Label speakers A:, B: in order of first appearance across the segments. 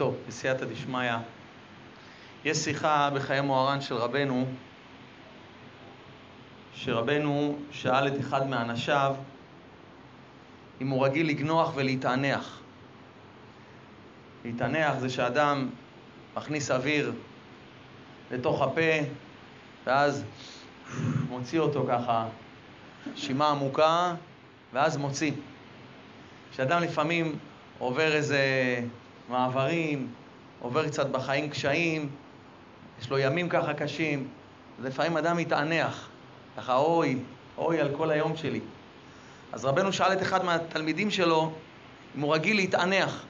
A: טוב, בסייעתא דשמיא, יש שיחה בחיי מוהר"ן של רבנו, שרבנו שאל את אחד מאנשיו אם הוא רגיל לגנוח ולהתענח. להתענח זה שאדם מכניס אוויר לתוך הפה ואז מוציא אותו ככה, נשימה עמוקה, ואז מוציא. כשאדם לפעמים עובר איזה מעברים, עובר קצת בחיים קשיים, יש לו ימים ככה קשים, לפעמים אדם מתענח, ככה אוי, אוי על כל היום שלי. אז רבנו שאל את אחד מהתלמידים שלו אם הוא רגיל להתענח.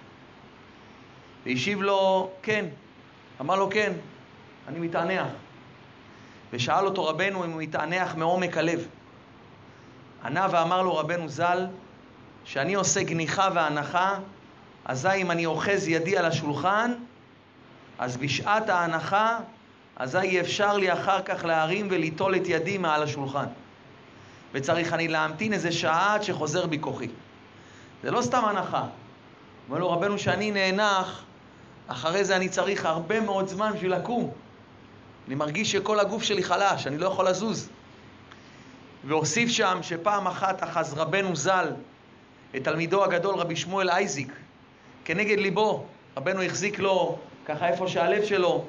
A: והשיב לו, כן. אמר לו, כן, אני מתענח. ושאל אותו רבנו אם הוא מתענח מעומק הלב. ענה ואמר לו רבנו ז"ל, שאני עושה גניחה והנחה, אזי אם אני אוחז ידי על השולחן, אז בשעת ההנחה, אזי אפשר לי אחר כך להרים וליטול את ידי מעל השולחן. וצריך אני להמתין איזה שעה עד שחוזר בי כוחי. זה לא סתם הנחה. אומר לו רבנו שאני נאנח, אחרי זה אני צריך הרבה מאוד זמן בשביל לקום. אני מרגיש שכל הגוף שלי חלש, אני לא יכול לזוז. והוסיף שם שפעם אחת אחז רבנו ז"ל את תלמידו הגדול רבי שמואל אייזיק כנגד ליבו. רבנו החזיק לו ככה איפה שהלב שלו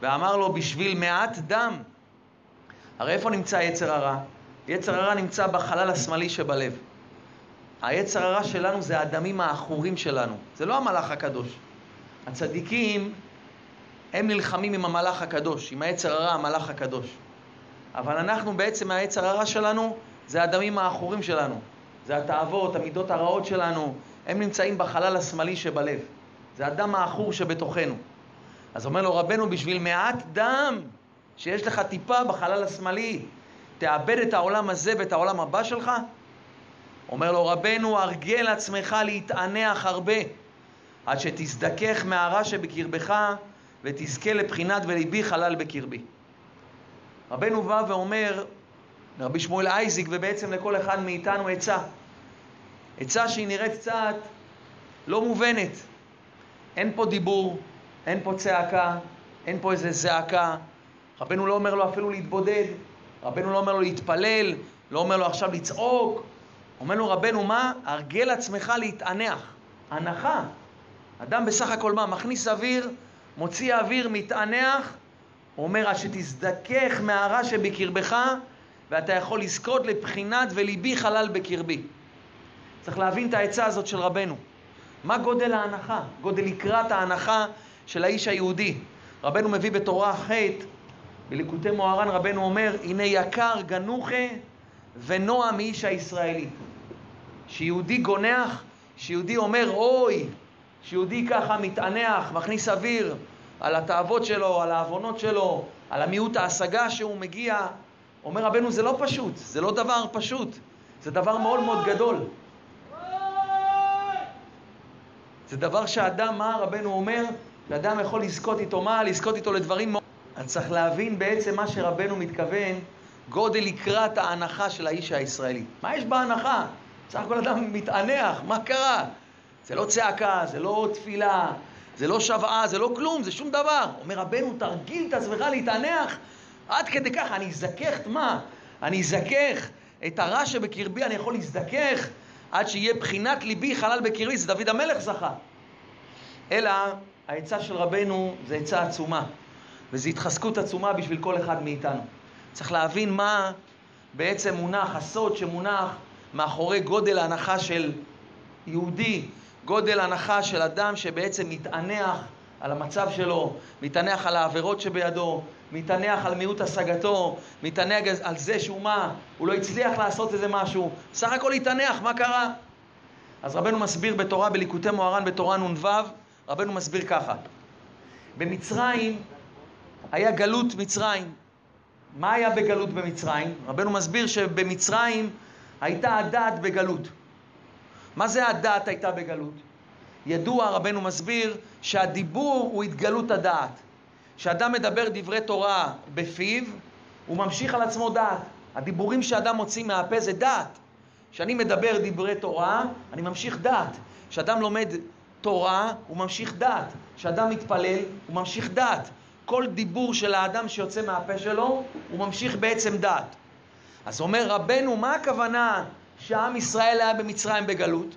A: ואמר לו בשביל מעט דם הרי איפה נמצא יצר הרע? יצר הרע נמצא בחלל השמאלי שבלב. היצר הרע שלנו זה הדמים העכורים שלנו, זה לא המלאך הקדוש. הצדיקים הם נלחמים עם המלאך הקדוש, עם היצר הרע, המלאך הקדוש. אבל אנחנו בעצם, היצר הרע שלנו, זה הדמים העכורים שלנו. זה התאוות, המידות הרעות שלנו, הם נמצאים בחלל השמאלי שבלב. זה הדם העכור שבתוכנו. אז אומר לו רבנו, בשביל מעט דם שיש לך טיפה בחלל השמאלי, תאבד את העולם הזה ואת העולם הבא שלך? אומר לו רבנו, הרגל עצמך להתענח הרבה, עד שתזדכך מהרע שבקרבך ותזכה לבחינת וליבי חלל בקרבי. רבנו בא ואומר לרבי שמואל אייזיק ובעצם לכל אחד מאיתנו עצה. עצה שהיא נראית קצת לא מובנת. אין פה דיבור, אין פה צעקה, אין פה איזה זעקה. רבנו לא אומר לו אפילו להתבודד, רבנו לא אומר לו להתפלל, לא אומר לו עכשיו לצעוק. אומר לו רבנו מה? הרגל עצמך להתענח. הנחה. אדם בסך הכל מה? מכניס אוויר, מוציא אוויר, מתענח, אומר, עד שתזדכך מהרע שבקרבך, ואתה יכול לזכות לבחינת וליבי חלל בקרבי. צריך להבין את העצה הזאת של רבנו. מה גודל ההנחה? גודל לקראת ההנחה של האיש היהודי. רבנו מביא בתורה ח' בליקוטי מוהר"ן רבנו אומר, הנה יקר גנוכה ונוע מאיש הישראלי. שיהודי גונח, שיהודי אומר אוי, שיהודי ככה מתענח, מכניס אוויר על התאוות שלו, על העוונות שלו, על המיעוט ההשגה שהוא מגיע. אומר רבנו, זה לא פשוט, זה לא דבר פשוט, זה דבר מאוד מאוד גדול. זה דבר שאדם, מה רבנו אומר? שאדם יכול לזכות איתו מה? לזכות איתו לדברים מאוד... אני צריך להבין בעצם מה שרבנו מתכוון, גודל לקראת ההנחה של האיש הישראלי. מה יש בהנחה? בסך הכל אדם מתענח, מה קרה? זה לא צעקה, זה לא תפילה, זה לא שוועה, זה לא כלום, זה שום דבר. אומר רבנו, תרגיל את עצמך להתענח עד כדי כך, אני אזכך את מה? אני אזכך את הרע שבקרבי, אני יכול להזדכך עד שיהיה בחינת ליבי חלל בקרבי, זה דוד המלך זכה. אלא העצה של רבנו זה עצה עצומה, וזו התחזקות עצומה בשביל כל אחד מאיתנו. צריך להבין מה בעצם מונח, הסוד שמונח מאחורי גודל ההנחה של יהודי, גודל הנחה של אדם שבעצם מתענח על המצב שלו, מתענח על העבירות שבידו, מתענח על מיעוט השגתו, מתענח על זה שהוא מה, הוא לא הצליח לעשות איזה משהו, סך הכל התענח, מה קרה? אז רבנו מסביר בתורה, בליקוטי מוהר"ן בתורה נ"ו, רבנו מסביר ככה: במצרים היה גלות מצרים. מה היה בגלות במצרים? רבנו מסביר שבמצרים הייתה הדעת בגלות. מה זה הדעת הייתה בגלות? ידוע, רבנו מסביר, שהדיבור הוא התגלות הדעת. כשאדם מדבר דברי תורה בפיו, הוא ממשיך על עצמו דעת. הדיבורים שאדם מוציא מהפה זה דעת. כשאני מדבר דברי תורה, אני ממשיך דעת. כשאדם לומד תורה הוא ממשיך דעת. כשאדם מתפלל הוא ממשיך דעת. כל דיבור של האדם שיוצא מהפה שלו הוא ממשיך בעצם דעת. אז אומר רבנו, מה הכוונה שעם ישראל היה במצרים בגלות?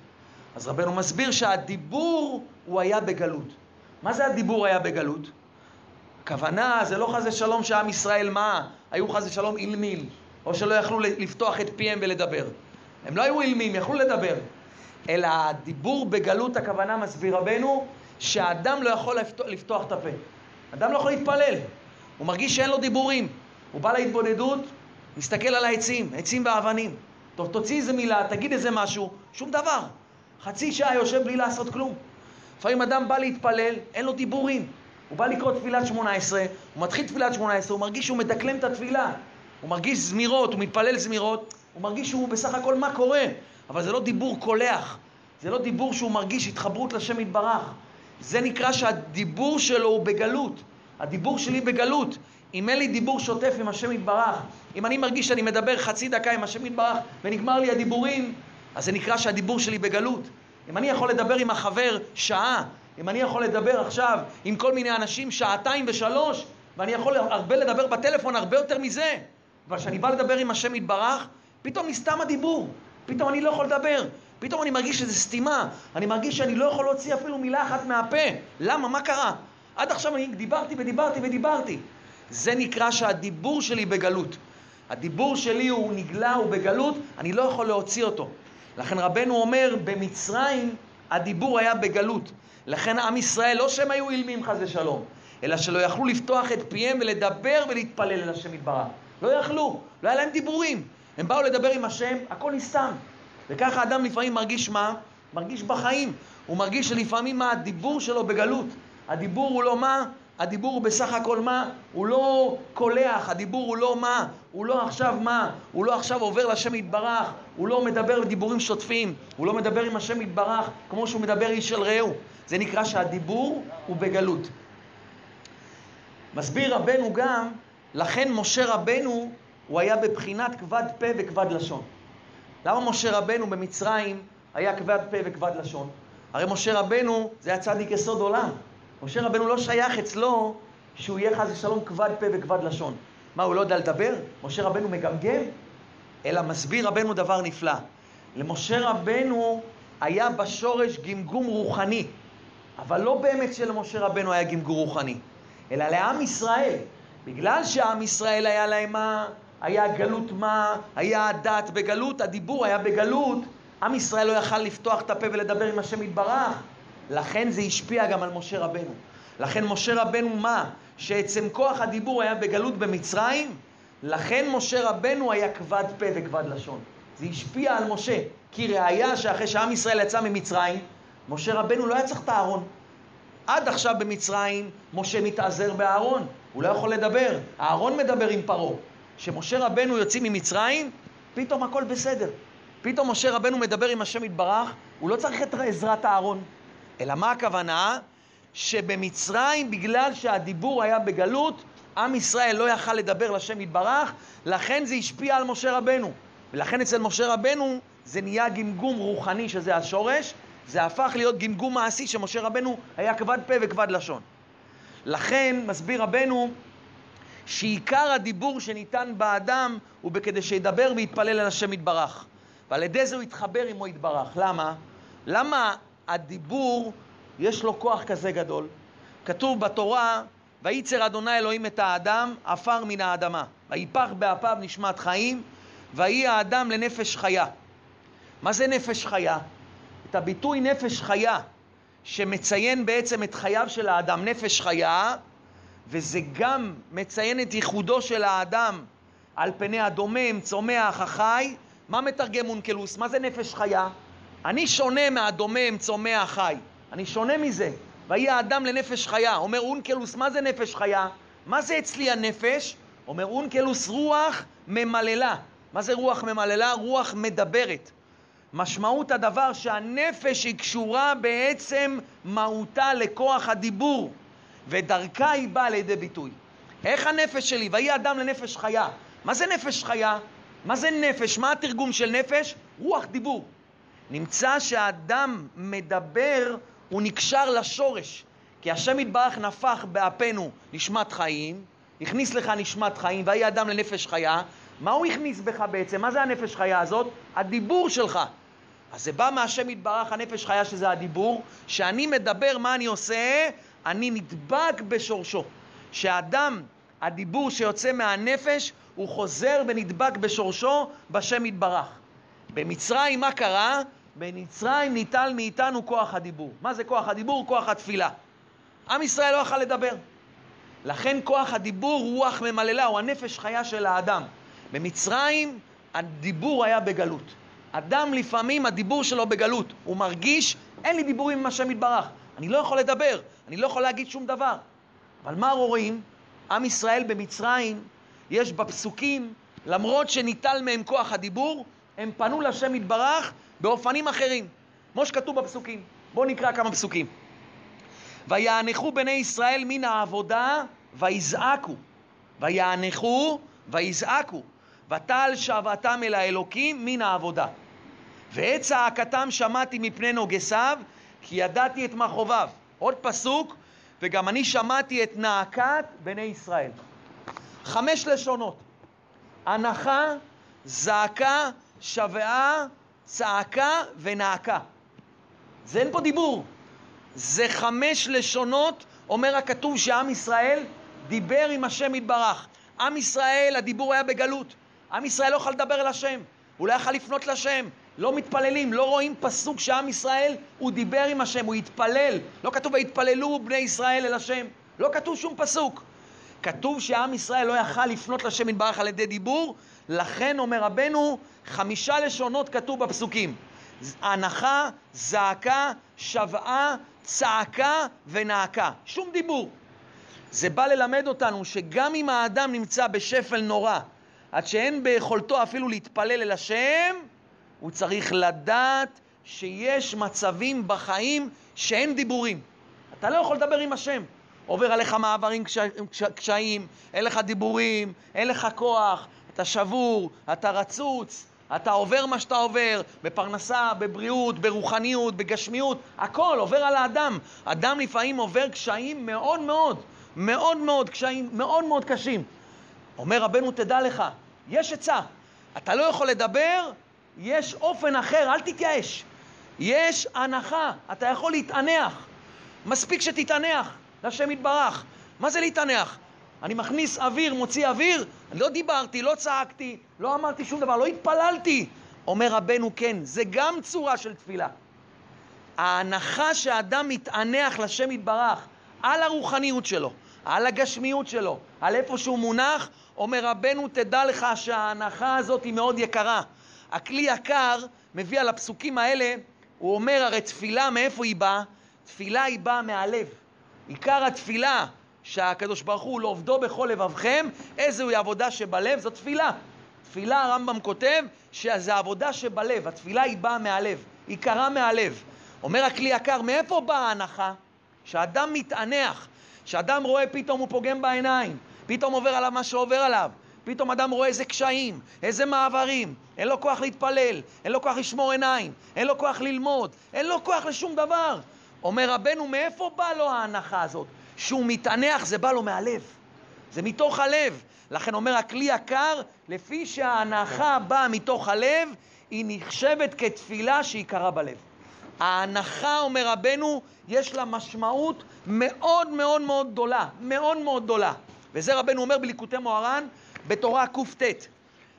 A: אז רבנו מסביר שהדיבור הוא היה בגלות. מה זה הדיבור היה בגלות? הכוונה זה לא חס ושלום שעם ישראל מה? היו חס ושלום אילמים, או שלא יכלו לפתוח את פיהם ולדבר. הם לא היו אילמים, יכלו לדבר. אלא הדיבור בגלות, הכוונה מסביר רבנו, שהאדם לא יכול לפתוח, לפתוח את הפה. אדם לא יכול להתפלל. הוא מרגיש שאין לו דיבורים. הוא בא להתבודדות, מסתכל על העצים, עצים ואבנים. טוב, תוציא איזה מילה, תגיד איזה משהו, שום דבר. חצי שעה יושב בלי לעשות כלום. לפעמים אדם בא להתפלל, אין לו דיבורים. הוא בא לקרוא תפילת שמונה עשרה, הוא מתחיל תפילת שמונה עשרה, הוא מרגיש שהוא מדקלם את התפילה. הוא מרגיש זמירות, הוא מתפלל זמירות, הוא מרגיש שהוא בסך הכל מה קורה. אבל זה לא דיבור קולח, זה לא דיבור שהוא מרגיש התחברות לשם יתברך. זה נקרא שהדיבור שלו הוא בגלות. הדיבור שלי בגלות. אם אין לי דיבור שוטף עם השם יתברך, אם אני מרגיש שאני מדבר חצי דקה עם השם יתברך ונגמר לי הדיבורים, אז זה נקרא שהדיבור שלי בגלות. אם אני יכול לדבר עם החבר שעה, אם אני יכול לדבר עכשיו עם כל מיני אנשים שעתיים ושלוש, ואני יכול הרבה לדבר בטלפון, הרבה יותר מזה, אבל כשאני בא לדבר עם השם יתברך, פתאום נסתם הדיבור, פתאום אני לא יכול לדבר, פתאום אני מרגיש שזה סתימה, אני מרגיש שאני לא יכול להוציא אפילו מילה אחת מהפה. למה? מה קרה? עד עכשיו אני דיברתי ודיברתי ודיברתי. זה נקרא שהדיבור שלי בגלות. הדיבור שלי הוא נגלה, הוא בגלות, אני לא יכול להוציא אותו. לכן רבנו אומר, במצרים הדיבור היה בגלות. לכן עם ישראל, לא שהם היו אילמים חס ושלום, אלא שלא יכלו לפתוח את פיהם ולדבר ולהתפלל אל השם יתברך. לא יכלו, לא היה להם דיבורים. הם באו לדבר עם השם, הכל נסתם. וככה אדם לפעמים מרגיש מה? מרגיש בחיים. הוא מרגיש שלפעמים מה? הדיבור שלו בגלות. הדיבור הוא לא מה? הדיבור הוא בסך הכל מה? הוא לא קולח, הדיבור הוא לא מה? הוא לא עכשיו מה? הוא לא עכשיו עובר לשם יתברך, הוא לא מדבר בדיבורים שוטפים, הוא לא מדבר עם השם יתברך כמו שהוא מדבר איש של רעהו. זה נקרא שהדיבור הוא בגלות. מסביר רבנו גם, לכן משה רבנו הוא היה בבחינת כבד פה וכבד לשון. למה משה רבנו במצרים היה כבד פה וכבד לשון? הרי משה רבנו זה היה צדיק יסוד עולם. משה רבנו לא שייך אצלו שהוא יהיה חס ושלום כבד פה וכבד לשון. מה, הוא לא יודע לדבר? משה רבנו מגמגם? אלא מסביר רבנו דבר נפלא. למשה רבנו היה בשורש גמגום רוחני, אבל לא באמת שלמשה רבנו היה גמגום רוחני, אלא לעם ישראל. בגלל שעם ישראל היה להם מה? היה גלות מה? היה הדת בגלות, הדיבור היה בגלות. עם ישראל לא יכל לפתוח את הפה ולדבר עם השם יתברך. לכן זה השפיע גם על משה רבנו. לכן משה רבנו מה? שעצם כוח הדיבור היה בגלות במצרים, לכן משה רבנו היה כבד פה וכבד לשון. זה השפיע על משה. כי ראיה שאחרי שעם ישראל יצא ממצרים, משה רבנו לא היה צריך את הארון. עד עכשיו במצרים משה מתעזר באהרון, הוא לא יכול לדבר. אהרון מדבר עם פרעה. כשמשה רבנו יוצאים ממצרים, פתאום הכל בסדר. פתאום משה רבנו מדבר עם השם יתברך, הוא לא צריך את עזרת אהרון. אלא מה הכוונה? שבמצרים, בגלל שהדיבור היה בגלות, עם ישראל לא יכל לדבר לשם יתברך, לכן זה השפיע על משה רבנו. ולכן אצל משה רבנו זה נהיה גמגום רוחני, שזה השורש, זה הפך להיות גמגום מעשי, שמשה רבנו היה כבד פה וכבד לשון. לכן מסביר רבנו שעיקר הדיבור שניתן באדם הוא בכדי שידבר ויתפלל אל השם יתברך. ועל ידי זה הוא יתחבר עמו יתברך. למה? למה הדיבור, יש לו כוח כזה גדול. כתוב בתורה, וייצר אדוני אלוהים את האדם, עפר מן האדמה. ויפח באפיו נשמת חיים, ויהי האדם לנפש חיה. מה זה נפש חיה? את הביטוי נפש חיה, שמציין בעצם את חייו של האדם, נפש חיה, וזה גם מציין את ייחודו של האדם על פני הדומם, צומח, החי. מה מתרגם אונקלוס? מה זה נפש חיה? אני שונה מהדומם, צומח, חי. אני שונה מזה. ויהי האדם לנפש חיה. אומר אונקלוס, מה זה נפש חיה? מה זה אצלי הנפש? אומר אונקלוס, רוח ממללה. מה זה רוח ממללה? רוח מדברת. משמעות הדבר שהנפש היא קשורה בעצם מהותה לכוח הדיבור, ודרכה היא באה לידי ביטוי. איך הנפש שלי? ויהי אדם לנפש חיה. מה זה נפש חיה? מה זה נפש? מה התרגום של נפש? רוח דיבור. נמצא שהאדם מדבר הוא נקשר לשורש. כי השם יתברך נפח באפינו נשמת חיים, הכניס לך נשמת חיים, ויהי אדם לנפש חיה. מה הוא הכניס בך בעצם? מה זה הנפש חיה הזאת? הדיבור שלך. אז זה בא מהשם יתברך, הנפש חיה שזה הדיבור, שאני מדבר, מה אני עושה? אני נדבק בשורשו. שאדם, הדיבור שיוצא מהנפש, הוא חוזר ונדבק בשורשו בשם יתברך. במצרים מה קרה? במצרים ניטל מאיתנו כוח הדיבור. מה זה כוח הדיבור? כוח התפילה. עם ישראל לא יכל לדבר. לכן כוח הדיבור, רוח ממללה, הוא הנפש חיה של האדם. במצרים הדיבור היה בגלות. אדם לפעמים הדיבור שלו בגלות, הוא מרגיש, אין לי דיבורים עם השם יתברך, אני לא יכול לדבר, אני לא יכול להגיד שום דבר. אבל מה רואים? עם ישראל במצרים, יש בפסוקים, למרות שניטל מהם כוח הדיבור, הם פנו לשם יתברך באופנים אחרים, כמו שכתוב בפסוקים. בואו נקרא כמה פסוקים. ויענכו בני ישראל מן העבודה ויזעקו. ויענכו ויזעקו. ותל שוועתם אל האלוקים מן העבודה. ואת צעקתם שמעתי מפני נוגסיו, כי ידעתי את מכאוביו. עוד פסוק, וגם אני שמעתי את נאקת בני ישראל. חמש לשונות. הנחה, זעקה, שבעה, צעקה ונאקה. זה אין פה דיבור. זה חמש לשונות, אומר הכתוב שעם ישראל דיבר עם השם יתברך. עם ישראל, הדיבור היה בגלות. עם ישראל לא יכול לדבר אל השם, הוא לא יכול לפנות לשם. לא מתפללים, לא רואים פסוק שעם ישראל, הוא דיבר עם השם, הוא התפלל. לא כתוב ויתפללו בני ישראל אל השם. לא כתוב שום פסוק. כתוב שעם ישראל לא יכל לפנות לשם יתברך על ידי דיבור, לכן אומר רבנו, חמישה לשונות כתוב בפסוקים. הנחה, זעקה, שבעה, צעקה ונאקה. שום דיבור. זה בא ללמד אותנו שגם אם האדם נמצא בשפל נורא, עד שאין ביכולתו אפילו להתפלל אל השם, הוא צריך לדעת שיש מצבים בחיים שאין דיבורים. אתה לא יכול לדבר עם השם. עובר עליך מעברים קשיים, אין לך דיבורים, אין לך כוח, אתה שבור, אתה רצוץ, אתה עובר מה שאתה עובר, בפרנסה, בבריאות, ברוחניות, בגשמיות, הכל עובר על האדם. אדם לפעמים עובר קשיים מאוד מאוד, מאוד מאוד קשיים, מאוד מאוד קשים. אומר רבנו, תדע לך, יש עצה. אתה לא יכול לדבר, יש אופן אחר, אל תתייאש. יש הנחה, אתה יכול להתענח. מספיק שתתענח, לשם יתברך. מה זה להתענח? אני מכניס אוויר, מוציא אוויר, לא דיברתי, לא צעקתי, לא אמרתי שום דבר, לא התפללתי. אומר רבנו, כן, זה גם צורה של תפילה. ההנחה שאדם מתענח לשם יתברך על הרוחניות שלו, על הגשמיות שלו, על איפה שהוא מונח, אומר רבנו, תדע לך שההנחה הזאת היא מאוד יקרה. הכלי יקר מביא על הפסוקים האלה, הוא אומר, הרי תפילה, מאיפה היא באה? תפילה היא באה מהלב. עיקר התפילה שהקדוש ברוך הוא לא עובדו בכל לבבכם, איזוהי עבודה שבלב, זו תפילה. תפילה, הרמב"ם כותב, שזה עבודה שבלב, התפילה היא באה מהלב, היא קרה מהלב. אומר הכלי יקר, מאיפה באה ההנחה? שאדם מתענח, שאדם רואה פתאום הוא פוגם בעיניים, פתאום עובר עליו מה שעובר עליו, פתאום אדם רואה איזה קשיים, איזה מעברים, אין לו כוח להתפלל, אין לו כוח לשמור עיניים, אין לו כוח ללמוד, אין לו כוח לשום דבר. אומר רבנו, מאיפה באה לו ההנחה הזאת? שהוא מתענח, זה בא לו מהלב. זה מתוך הלב. לכן אומר הכלי יקר, לפי שההנחה באה מתוך הלב, היא נחשבת כתפילה שעיקרה בלב. ההנחה, אומר רבנו, יש לה משמעות מאוד מאוד מאוד גדולה, מאוד מאוד גדולה. וזה רבנו אומר בליקוטי מוהר"ן, בתורה קט.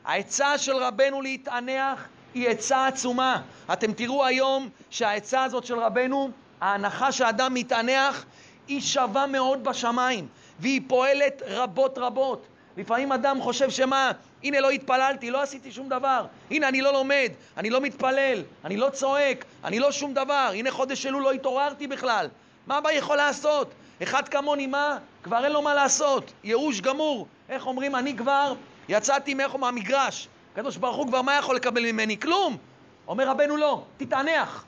A: העצה של רבנו להתענח היא עצה עצומה. אתם תראו היום שהעצה הזאת של רבנו, ההנחה שאדם מתענח, היא שווה מאוד בשמיים, והיא פועלת רבות רבות. לפעמים אדם חושב שמה, הנה לא התפללתי, לא עשיתי שום דבר, הנה אני לא לומד, אני לא מתפלל, אני לא צועק, אני לא שום דבר, הנה חודש אלול לא התעוררתי בכלל. מה אבא יכול לעשות? אחד כמוני מה? כבר אין לו מה לעשות, ייאוש גמור. איך אומרים, אני כבר יצאתי מאיפה מהמגרש. הקדוש ברוך הוא כבר מה יכול לקבל ממני? כלום. אומר רבנו לא, תתענח.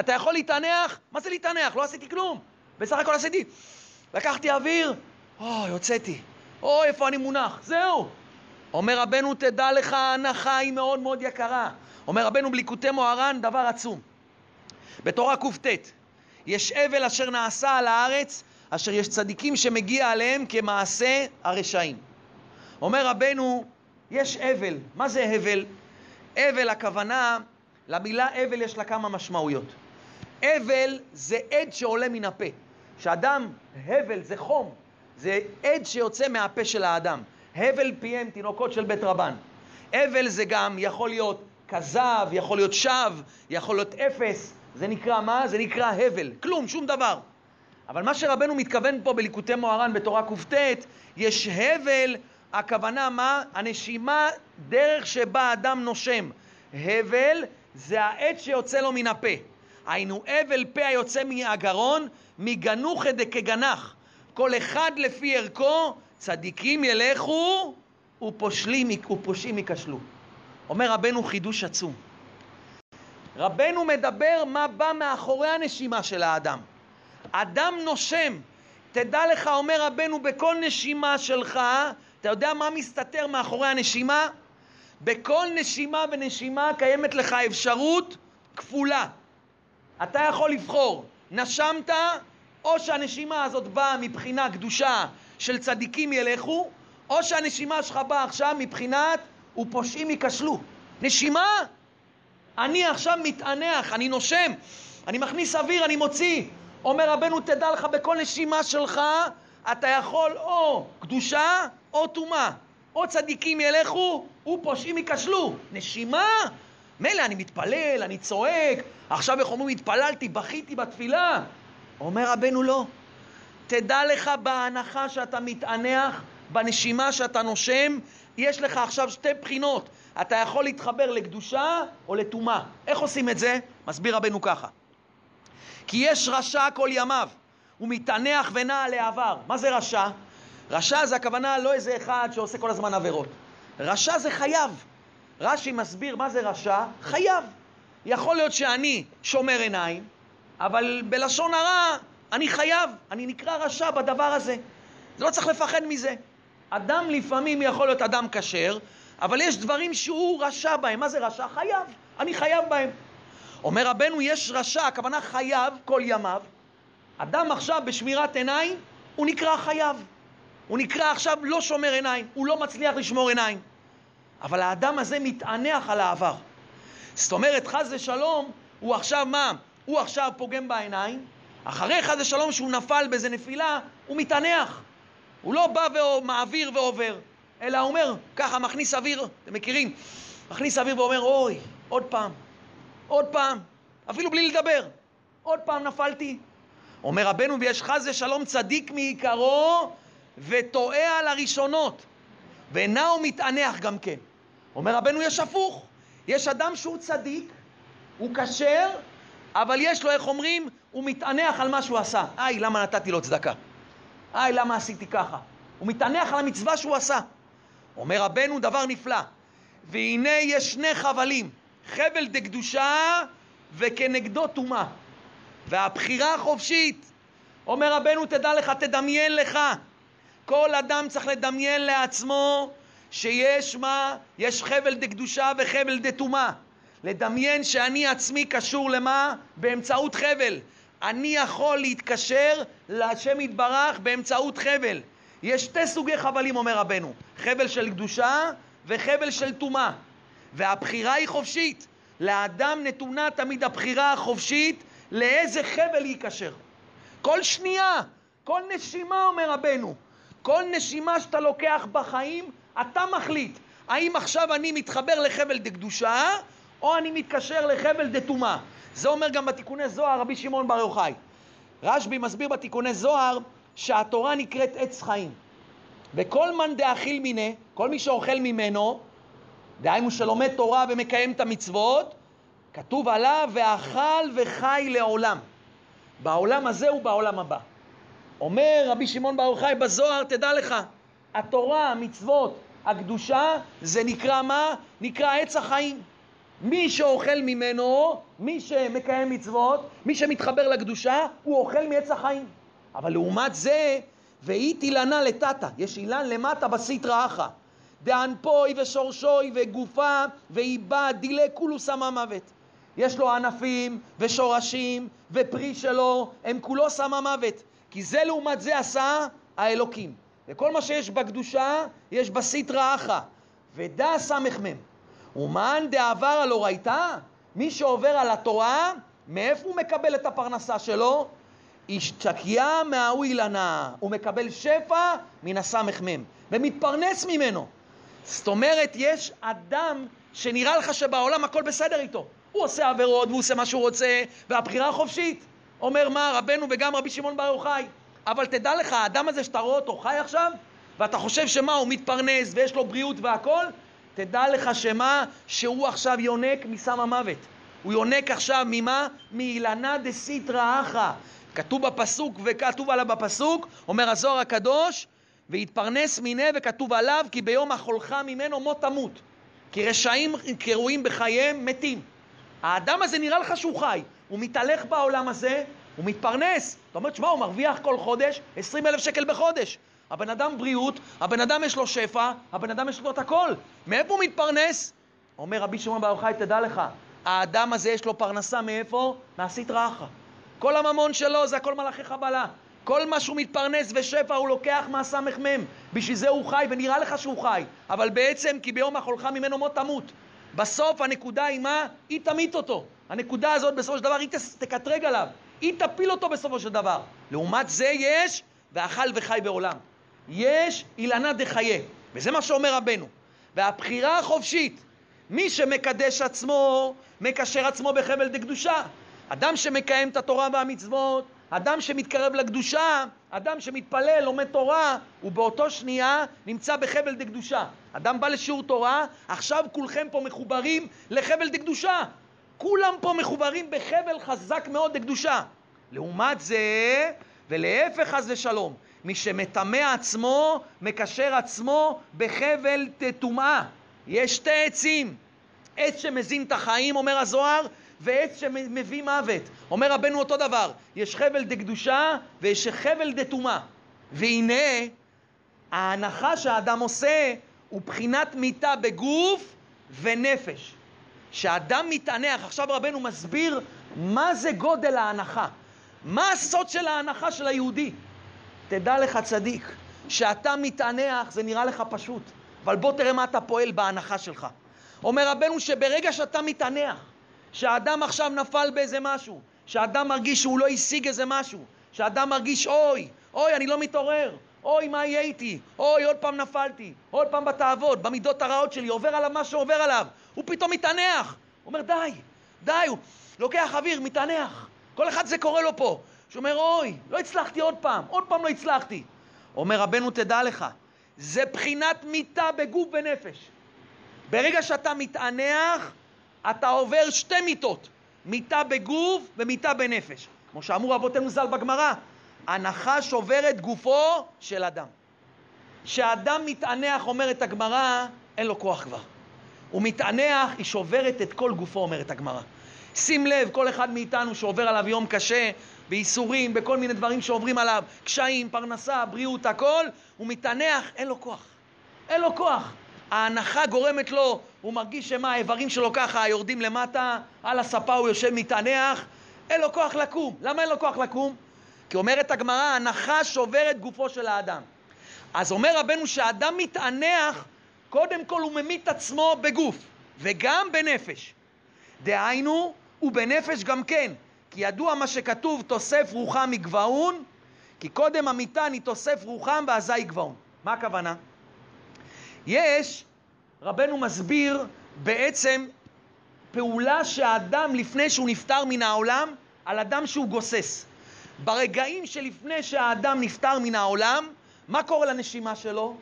A: אתה יכול להתענח? מה זה להתענח? לא עשיתי כלום. בסך הכל עשיתי, לקחתי אוויר, אוי, הוצאתי. אוי, איפה אני מונח? זהו. אומר רבנו, תדע לך, ההנחה היא מאוד מאוד יקרה. אומר רבנו בליקוטי מוהר"ן, דבר עצום. בתורה קט, יש אבל אשר נעשה על הארץ, אשר יש צדיקים שמגיע עליהם כמעשה הרשעים. אומר רבנו, יש אבל. מה זה הבל? הבל, הכוונה, למילה הבל יש לה כמה משמעויות. הבל זה עד שעולה מן הפה. כשאדם, הבל זה חום, זה עד שיוצא מהפה של האדם. הבל פיהם תינוקות של בית רבן. הבל זה גם יכול להיות כזב, יכול להיות שווא, יכול להיות אפס. זה נקרא מה? זה נקרא הבל. כלום, שום דבר. אבל מה שרבנו מתכוון פה בליקוטי מוהר"ן בתורה קט, יש הבל, הכוונה מה? הנשימה, דרך שבה אדם נושם. הבל זה העץ שיוצא לו מן הפה. היינו הבל פה היוצא מהגרון, מגנוך דכגנח. כל אחד לפי ערכו, צדיקים ילכו ופושלים, ופושעים ייכשלו. אומר רבנו חידוש עצום. רבנו מדבר מה בא מאחורי הנשימה של האדם. אדם נושם. תדע לך, אומר רבנו, בכל נשימה שלך, אתה יודע מה מסתתר מאחורי הנשימה? בכל נשימה ונשימה קיימת לך אפשרות כפולה. אתה יכול לבחור, נשמת, או שהנשימה הזאת באה מבחינה קדושה של צדיקים ילכו, או שהנשימה שלך באה עכשיו מבחינת ופושעים ייכשלו. נשימה, אני עכשיו מתענח, אני נושם, אני מכניס אוויר, אני מוציא. אומר רבנו, תדע לך, בכל נשימה שלך אתה יכול או קדושה או טומאה. או צדיקים ילכו ופושעים ייכשלו. נשימה? מילא, אני מתפלל, אני צועק, עכשיו איך אומרים, התפללתי, בכיתי בתפילה. אומר רבנו, לא. תדע לך בהנחה שאתה מתענח, בנשימה שאתה נושם, יש לך עכשיו שתי בחינות. אתה יכול להתחבר לקדושה או לטומאה. איך עושים את זה? מסביר רבנו ככה. כי יש רשע כל ימיו, הוא מתענח ונע לעבר. מה זה רשע? רשע זה הכוונה לא איזה אחד שעושה כל הזמן עבירות. רשע זה חייב. רש"י מסביר מה זה רשע, חייב. יכול להיות שאני שומר עיניים, אבל בלשון הרע אני חייב, אני נקרא רשע בדבר הזה. לא צריך לפחד מזה. אדם לפעמים יכול להיות אדם כשר, אבל יש דברים שהוא רשע בהם. מה זה רשע? חייב. אני חייב בהם. אומר רבנו, יש רשע, הכוונה חייב כל ימיו. אדם עכשיו בשמירת עיניים, הוא נקרא חייב. הוא נקרא עכשיו לא שומר עיניים, הוא לא מצליח לשמור עיניים. אבל האדם הזה מתענח על העבר. זאת אומרת, חס ושלום, הוא עכשיו מה? הוא עכשיו פוגם בעיניים, אחרי חס ושלום שהוא נפל באיזה נפילה, הוא מתענח. הוא לא בא ומעביר ועובר, אלא הוא אומר, ככה, מכניס אוויר, אתם מכירים? מכניס אוויר ואומר, אוי, עוד פעם, עוד פעם, אפילו בלי לדבר, עוד פעם נפלתי. אומר רבנו, ויש חס ושלום צדיק מעיקרו וטועה על הראשונות, הוא מתענח גם כן. אומר רבנו, יש הפוך. יש אדם שהוא צדיק, הוא כשר, אבל יש לו, איך אומרים, הוא מתענח על מה שהוא עשה. איי, למה נתתי לו צדקה? איי, למה עשיתי ככה? הוא מתענח על המצווה שהוא עשה. אומר רבנו, דבר נפלא. והנה יש שני חבלים, חבל דקדושה וכנגדו טומאה. והבחירה החופשית, אומר רבנו, תדע לך, תדמיין לך, כל אדם צריך לדמיין לעצמו שיש מה? יש חבל דקדושה וחבל דטומאה. לדמיין שאני עצמי קשור למה? באמצעות חבל. אני יכול להתקשר להשם יתברך באמצעות חבל. יש שתי סוגי חבלים, אומר רבנו, חבל של קדושה וחבל של טומאה. והבחירה היא חופשית. לאדם נתונה תמיד הבחירה החופשית לאיזה חבל ייקשר. כל שנייה, כל נשימה, אומר רבנו, כל נשימה שאתה לוקח בחיים, אתה מחליט. האם עכשיו אני מתחבר לחבל דקדושה, או אני מתקשר לחבל דטומאה. זה אומר גם בתיקוני זוהר רבי שמעון בר יוחאי. רשב"י מסביר בתיקוני זוהר שהתורה נקראת עץ חיים. וכל מאן דאכיל מיניה, כל מי שאוכל ממנו, דהיינו שלומד תורה ומקיים את המצוות, כתוב עליו ואכל וחי לעולם. בעולם הזה ובעולם הבא. אומר רבי שמעון בר יוחאי בזוהר, תדע לך, התורה, המצוות, הקדושה, זה נקרא מה? נקרא עץ החיים. מי שאוכל ממנו, מי שמקיים מצוות, מי שמתחבר לקדושה, הוא אוכל מעץ החיים. אבל לעומת זה, ואית אילנה לטאטה, יש אילן למטה בסטרא אחא. דאנפוי ושורשוי וגופה ואיבה דילה כולו סמה מוות. יש לו ענפים ושורשים ופרי שלו, הם כולו שמה מוות. כי זה לעומת זה עשה האלוקים. וכל מה שיש בקדושה, יש בסטרא אחא. ודע סמ"ם. ומאן דעבר אורייתא, מי שעובר על התורה, מאיפה הוא מקבל את הפרנסה שלו? השתקיה מההוא אילנה, הוא מקבל שפע מן הסמ"ם, ומתפרנס ממנו. זאת אומרת, יש אדם שנראה לך שבעולם הכל בסדר איתו. הוא עושה עבירות והוא עושה מה שהוא רוצה, והבחירה חופשית. אומר מה, רבנו וגם רבי שמעון בר יוחאי. אבל תדע לך, האדם הזה שאתה רואה אותו חי עכשיו, ואתה חושב שמה, הוא מתפרנס ויש לו בריאות והכל, תדע לך שמה, שהוא עכשיו יונק מסם המוות. הוא יונק עכשיו ממה? מאילנה דסיטרא אחא. כתוב בפסוק, וכתוב עליו בפסוק, אומר הזוהר הקדוש, ויתפרנס מיניה וכתוב עליו כי ביום החולך ממנו מות תמות. כי רשעים קרויים בחייהם מתים. האדם הזה נראה לך שהוא חי, הוא מתהלך בעולם הזה, הוא מתפרנס. אתה אומר, תשמע, הוא מרוויח כל חודש 20 אלף שקל בחודש. הבן אדם בריאות, הבן אדם יש לו שפע, הבן אדם יש לו את הכל. מאיפה הוא מתפרנס? אומר רבי שמעון בר יוחאי, תדע לך, האדם הזה יש לו פרנסה מאיפה? מהסטרא אחא. כל הממון שלו זה הכל מלאכי חבלה. כל מה שהוא מתפרנס ושפע הוא לוקח מהסמ"ם. בשביל זה הוא חי, ונראה לך שהוא חי. אבל בעצם, כי ביום החולך ממנו מות תמות. בסוף הנקודה היא מה? היא תמית אותו. הנקודה הזאת בסופו של דבר היא תקטרג עליו. היא תפיל אותו בסופו של דבר. לעומת זה יש, ואכל וחי בעולם. יש אילנה דחיה, וזה מה שאומר רבנו. והבחירה החופשית, מי שמקדש עצמו, מקשר עצמו בחבל דקדושה. אדם שמקיים את התורה והמצוות, אדם שמתקרב לקדושה, אדם שמתפלל, לומד תורה, הוא באותו שנייה נמצא בחבל דקדושה. אדם בא לשיעור תורה, עכשיו כולכם פה מחוברים לחבל דקדושה. כולם פה מחוברים בחבל חזק מאוד דקדושה. לעומת זה, ולהפך חס ושלום, מי שמטמא עצמו, מקשר עצמו בחבל טומאה. יש שתי עצים, עץ שמזין את החיים, אומר הזוהר, ועץ שמביא מוות. אומר רבנו אותו דבר, יש חבל דקדושה ויש חבל דטומאה. והנה, ההנחה שהאדם עושה הוא בחינת מיתה בגוף ונפש. שאדם מתענח, עכשיו רבנו מסביר מה זה גודל ההנחה. מה הסוד של ההנחה של היהודי? תדע לך צדיק, שאתה מתענח זה נראה לך פשוט, אבל בוא תראה מה אתה פועל בהנחה שלך. אומר רבנו שברגע שאתה מתענח, שאדם עכשיו נפל באיזה משהו, שאדם מרגיש שהוא לא השיג איזה משהו, שאדם מרגיש אוי, אוי אני לא מתעורר, אוי מה יהיה איתי, אוי עוד פעם נפלתי, עוד פעם בתאוות, במידות הרעות שלי, עובר עליו מה שעובר עליו, הוא פתאום מתענח, הוא אומר די, די, הוא לוקח אוויר, מתענח, כל אחד זה קורה לו פה, שאומר אוי, לא הצלחתי עוד פעם, עוד פעם לא הצלחתי. אומר רבנו תדע לך, זה בחינת מיתה בגוף ונפש. ברגע שאתה מתענח, אתה עובר שתי מיתות, מיתה בגוף ומיתה בנפש. כמו שאמרו רבותינו ז"ל בגמרא, הנחה שוברת גופו של אדם. כשאדם מתענח, אומרת הגמרא, אין לו כוח כבר. הוא מתענח, היא שוברת את כל גופו, אומרת הגמרא. שים לב, כל אחד מאיתנו שעובר עליו יום קשה, בייסורים, בכל מיני דברים שעוברים עליו, קשיים, פרנסה, בריאות, הכל, הוא מתענח, אין לו כוח. אין לו כוח. ההנחה גורמת לו, הוא מרגיש שמה, האיברים שלו ככה יורדים למטה, על הספה הוא יושב מתענח, אין לו כוח לקום. למה אין לו כוח לקום? כי אומרת הגמרא, ההנחה שוברת גופו של האדם. אז אומר רבנו שהאדם מתענח, קודם כל הוא ממית עצמו בגוף, וגם בנפש. דהיינו, ובנפש גם כן. כי ידוע מה שכתוב, תוסף רוחם מגבעון, כי קודם המיתה נתוסף רוחם ואזי גבעון. מה הכוונה? יש, רבנו מסביר בעצם פעולה שהאדם לפני שהוא נפטר מן העולם, על אדם שהוא גוסס. ברגעים שלפני שהאדם נפטר מן העולם, מה קורה לנשימה שלו?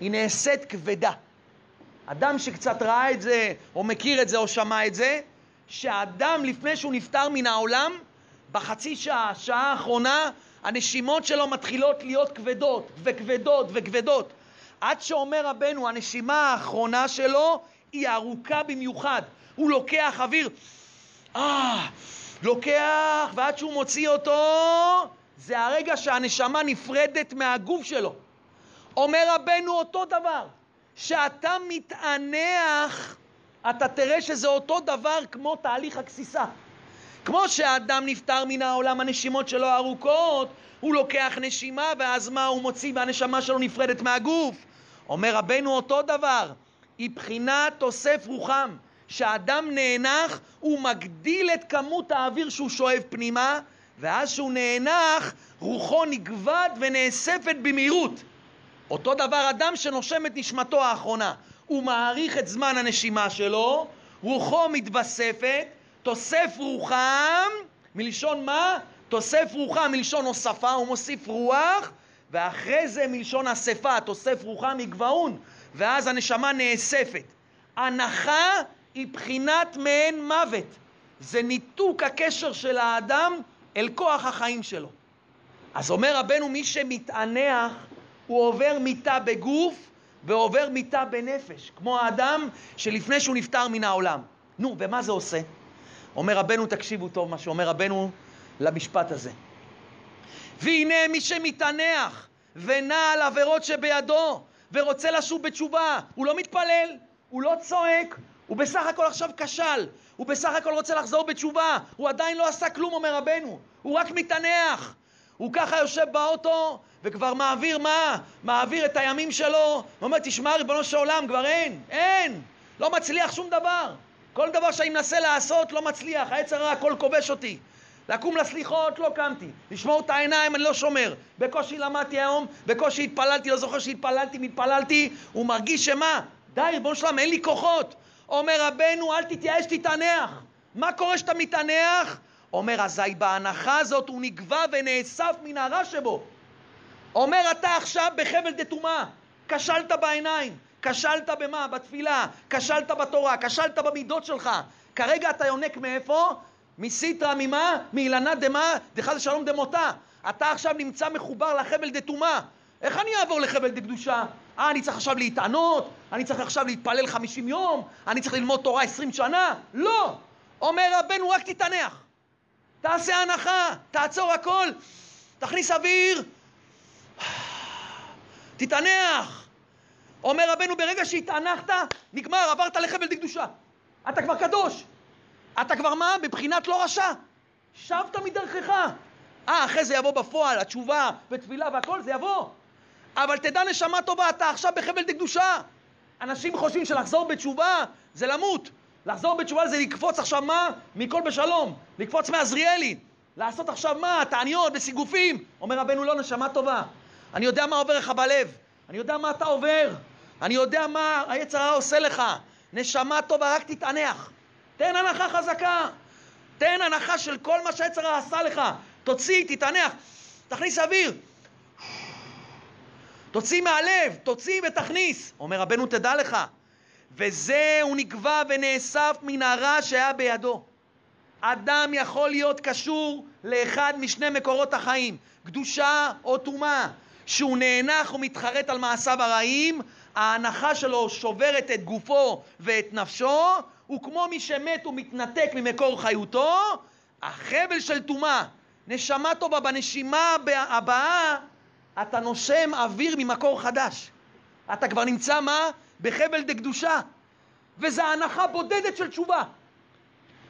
A: היא נעשית כבדה. אדם שקצת ראה את זה, או מכיר את זה, או שמע את זה, שהאדם לפני שהוא נפטר מן העולם, בחצי שעה, שעה האחרונה, הנשימות שלו מתחילות להיות כבדות וכבדות וכבדות. עד שאומר רבנו, הנשימה האחרונה שלו היא ארוכה במיוחד. הוא לוקח אוויר, אה, לוקח, ועד שהוא מוציא אותו, זה הרגע שהנשמה נפרדת מהגוף שלו. אומר רבנו אותו דבר, שאתה מתענח, אתה תראה שזה אותו דבר כמו תהליך הגסיסה. כמו שהאדם נפטר מן העולם, הנשימות שלו ארוכות, הוא לוקח נשימה, ואז מה הוא מוציא והנשמה שלו נפרדת מהגוף. אומר רבנו אותו דבר, היא בחינת תוסף רוחם. כשאדם נאנח, הוא מגדיל את כמות האוויר שהוא שואב פנימה, ואז שהוא נאנח, רוחו נגבד ונאספת במהירות. אותו דבר אדם שנושם את נשמתו האחרונה. הוא מאריך את זמן הנשימה שלו, רוחו מתווספת, תוסף רוחם, מלשון מה? תוסף רוחם מלשון הוספה, הוא מוסיף רוח, ואחרי זה מלשון אספה, תוסף רוחם מגבהון, ואז הנשמה נאספת. הנחה היא בחינת מעין מוות. זה ניתוק הקשר של האדם אל כוח החיים שלו. אז אומר רבנו, מי שמתענח, הוא עובר מיתה בגוף ועובר מיתה בנפש, כמו האדם שלפני שהוא נפטר מן העולם. נו, ומה זה עושה? אומר רבנו, תקשיבו טוב מה שאומר רבנו למשפט הזה. והנה מי שמתענח ונע על עבירות שבידו ורוצה לשוב בתשובה, הוא לא מתפלל, הוא לא צועק, הוא בסך הכל עכשיו כשל, הוא בסך הכל רוצה לחזור בתשובה, הוא עדיין לא עשה כלום, אומר רבנו, הוא רק מתענח. הוא ככה יושב באוטו וכבר מעביר מה? מעביר את הימים שלו, ואומר, תשמע, ריבונו של עולם, כבר אין, אין, לא מצליח שום דבר. כל דבר שאני מנסה לעשות לא מצליח, העץ הרע הכל כובש אותי. לקום לסליחות, לא קמתי. לשמור את העיניים, אני לא שומר. בקושי למדתי היום, בקושי התפללתי, לא זוכר שהתפללתי, מתפללתי, הוא מרגיש שמה? די, ריבונו שלם, אין לי כוחות. אומר רבנו, אל תתייאש, תתענח. מה קורה כשאתה מתענח? אומר, אזי בהנחה הזאת הוא נגבה ונאסף מן הרע שבו. אומר, אתה עכשיו בחבל דתומה, כשלת בעיניים, כשלת במה? בתפילה, כשלת בתורה, כשלת במידות שלך. כרגע אתה יונק מאיפה? מסיטרא ממה? מאילנה דמה? דחס ושלום דמותה. אתה עכשיו נמצא מחובר לחבל דתומה. איך אני אעבור לחבל דקדושה? אה, אני צריך עכשיו להתענות? אני צריך עכשיו להתפלל חמישים יום? אני צריך ללמוד תורה עשרים שנה? לא! אומר רבנו, רק תתענח. תעשה הנחה, תעצור הכל, תכניס אוויר, תתענח. אומר רבנו, ברגע שהתענחת, נגמר, עברת לחבל דקדושה. אתה כבר קדוש. אתה כבר מה? בבחינת לא רשע. שבת מדרכך. אה, אחרי זה יבוא בפועל, התשובה ותפילה והכל, זה יבוא. אבל תדע נשמה טובה, אתה עכשיו בחבל דקדושה. אנשים חושבים שלחזור בתשובה זה למות. לחזור בתשובה זה לקפוץ עכשיו מה? מכל בשלום. לקפוץ מעזריאלי. לעשות עכשיו מה? תעניות וסיגופים. אומר רבנו לא, נשמה טובה. אני יודע מה עובר לך בלב. אני יודע מה אתה עובר. אני יודע מה היצר הרע עושה לך. נשמה טובה, רק תתענח. תן הנחה חזקה. תן הנחה של כל מה שהיצר הרע עשה לך. תוציא, תתענח. תכניס אוויר. תוציא מהלב, תוציא ותכניס. אומר רבנו, תדע לך. וזה הוא נקבע ונאסף מן הרע שהיה בידו. אדם יכול להיות קשור לאחד משני מקורות החיים, קדושה או טומאה. שהוא נאנח ומתחרט על מעשיו הרעים, ההנחה שלו שוברת את גופו ואת נפשו, הוא כמו מי שמת ומתנתק ממקור חיותו, החבל של טומאה, נשמה טובה בנשימה הבאה, אתה נושם אוויר ממקור חדש. אתה כבר נמצא מה? בחבל דקדושה. וזו הנחה בודדת של תשובה.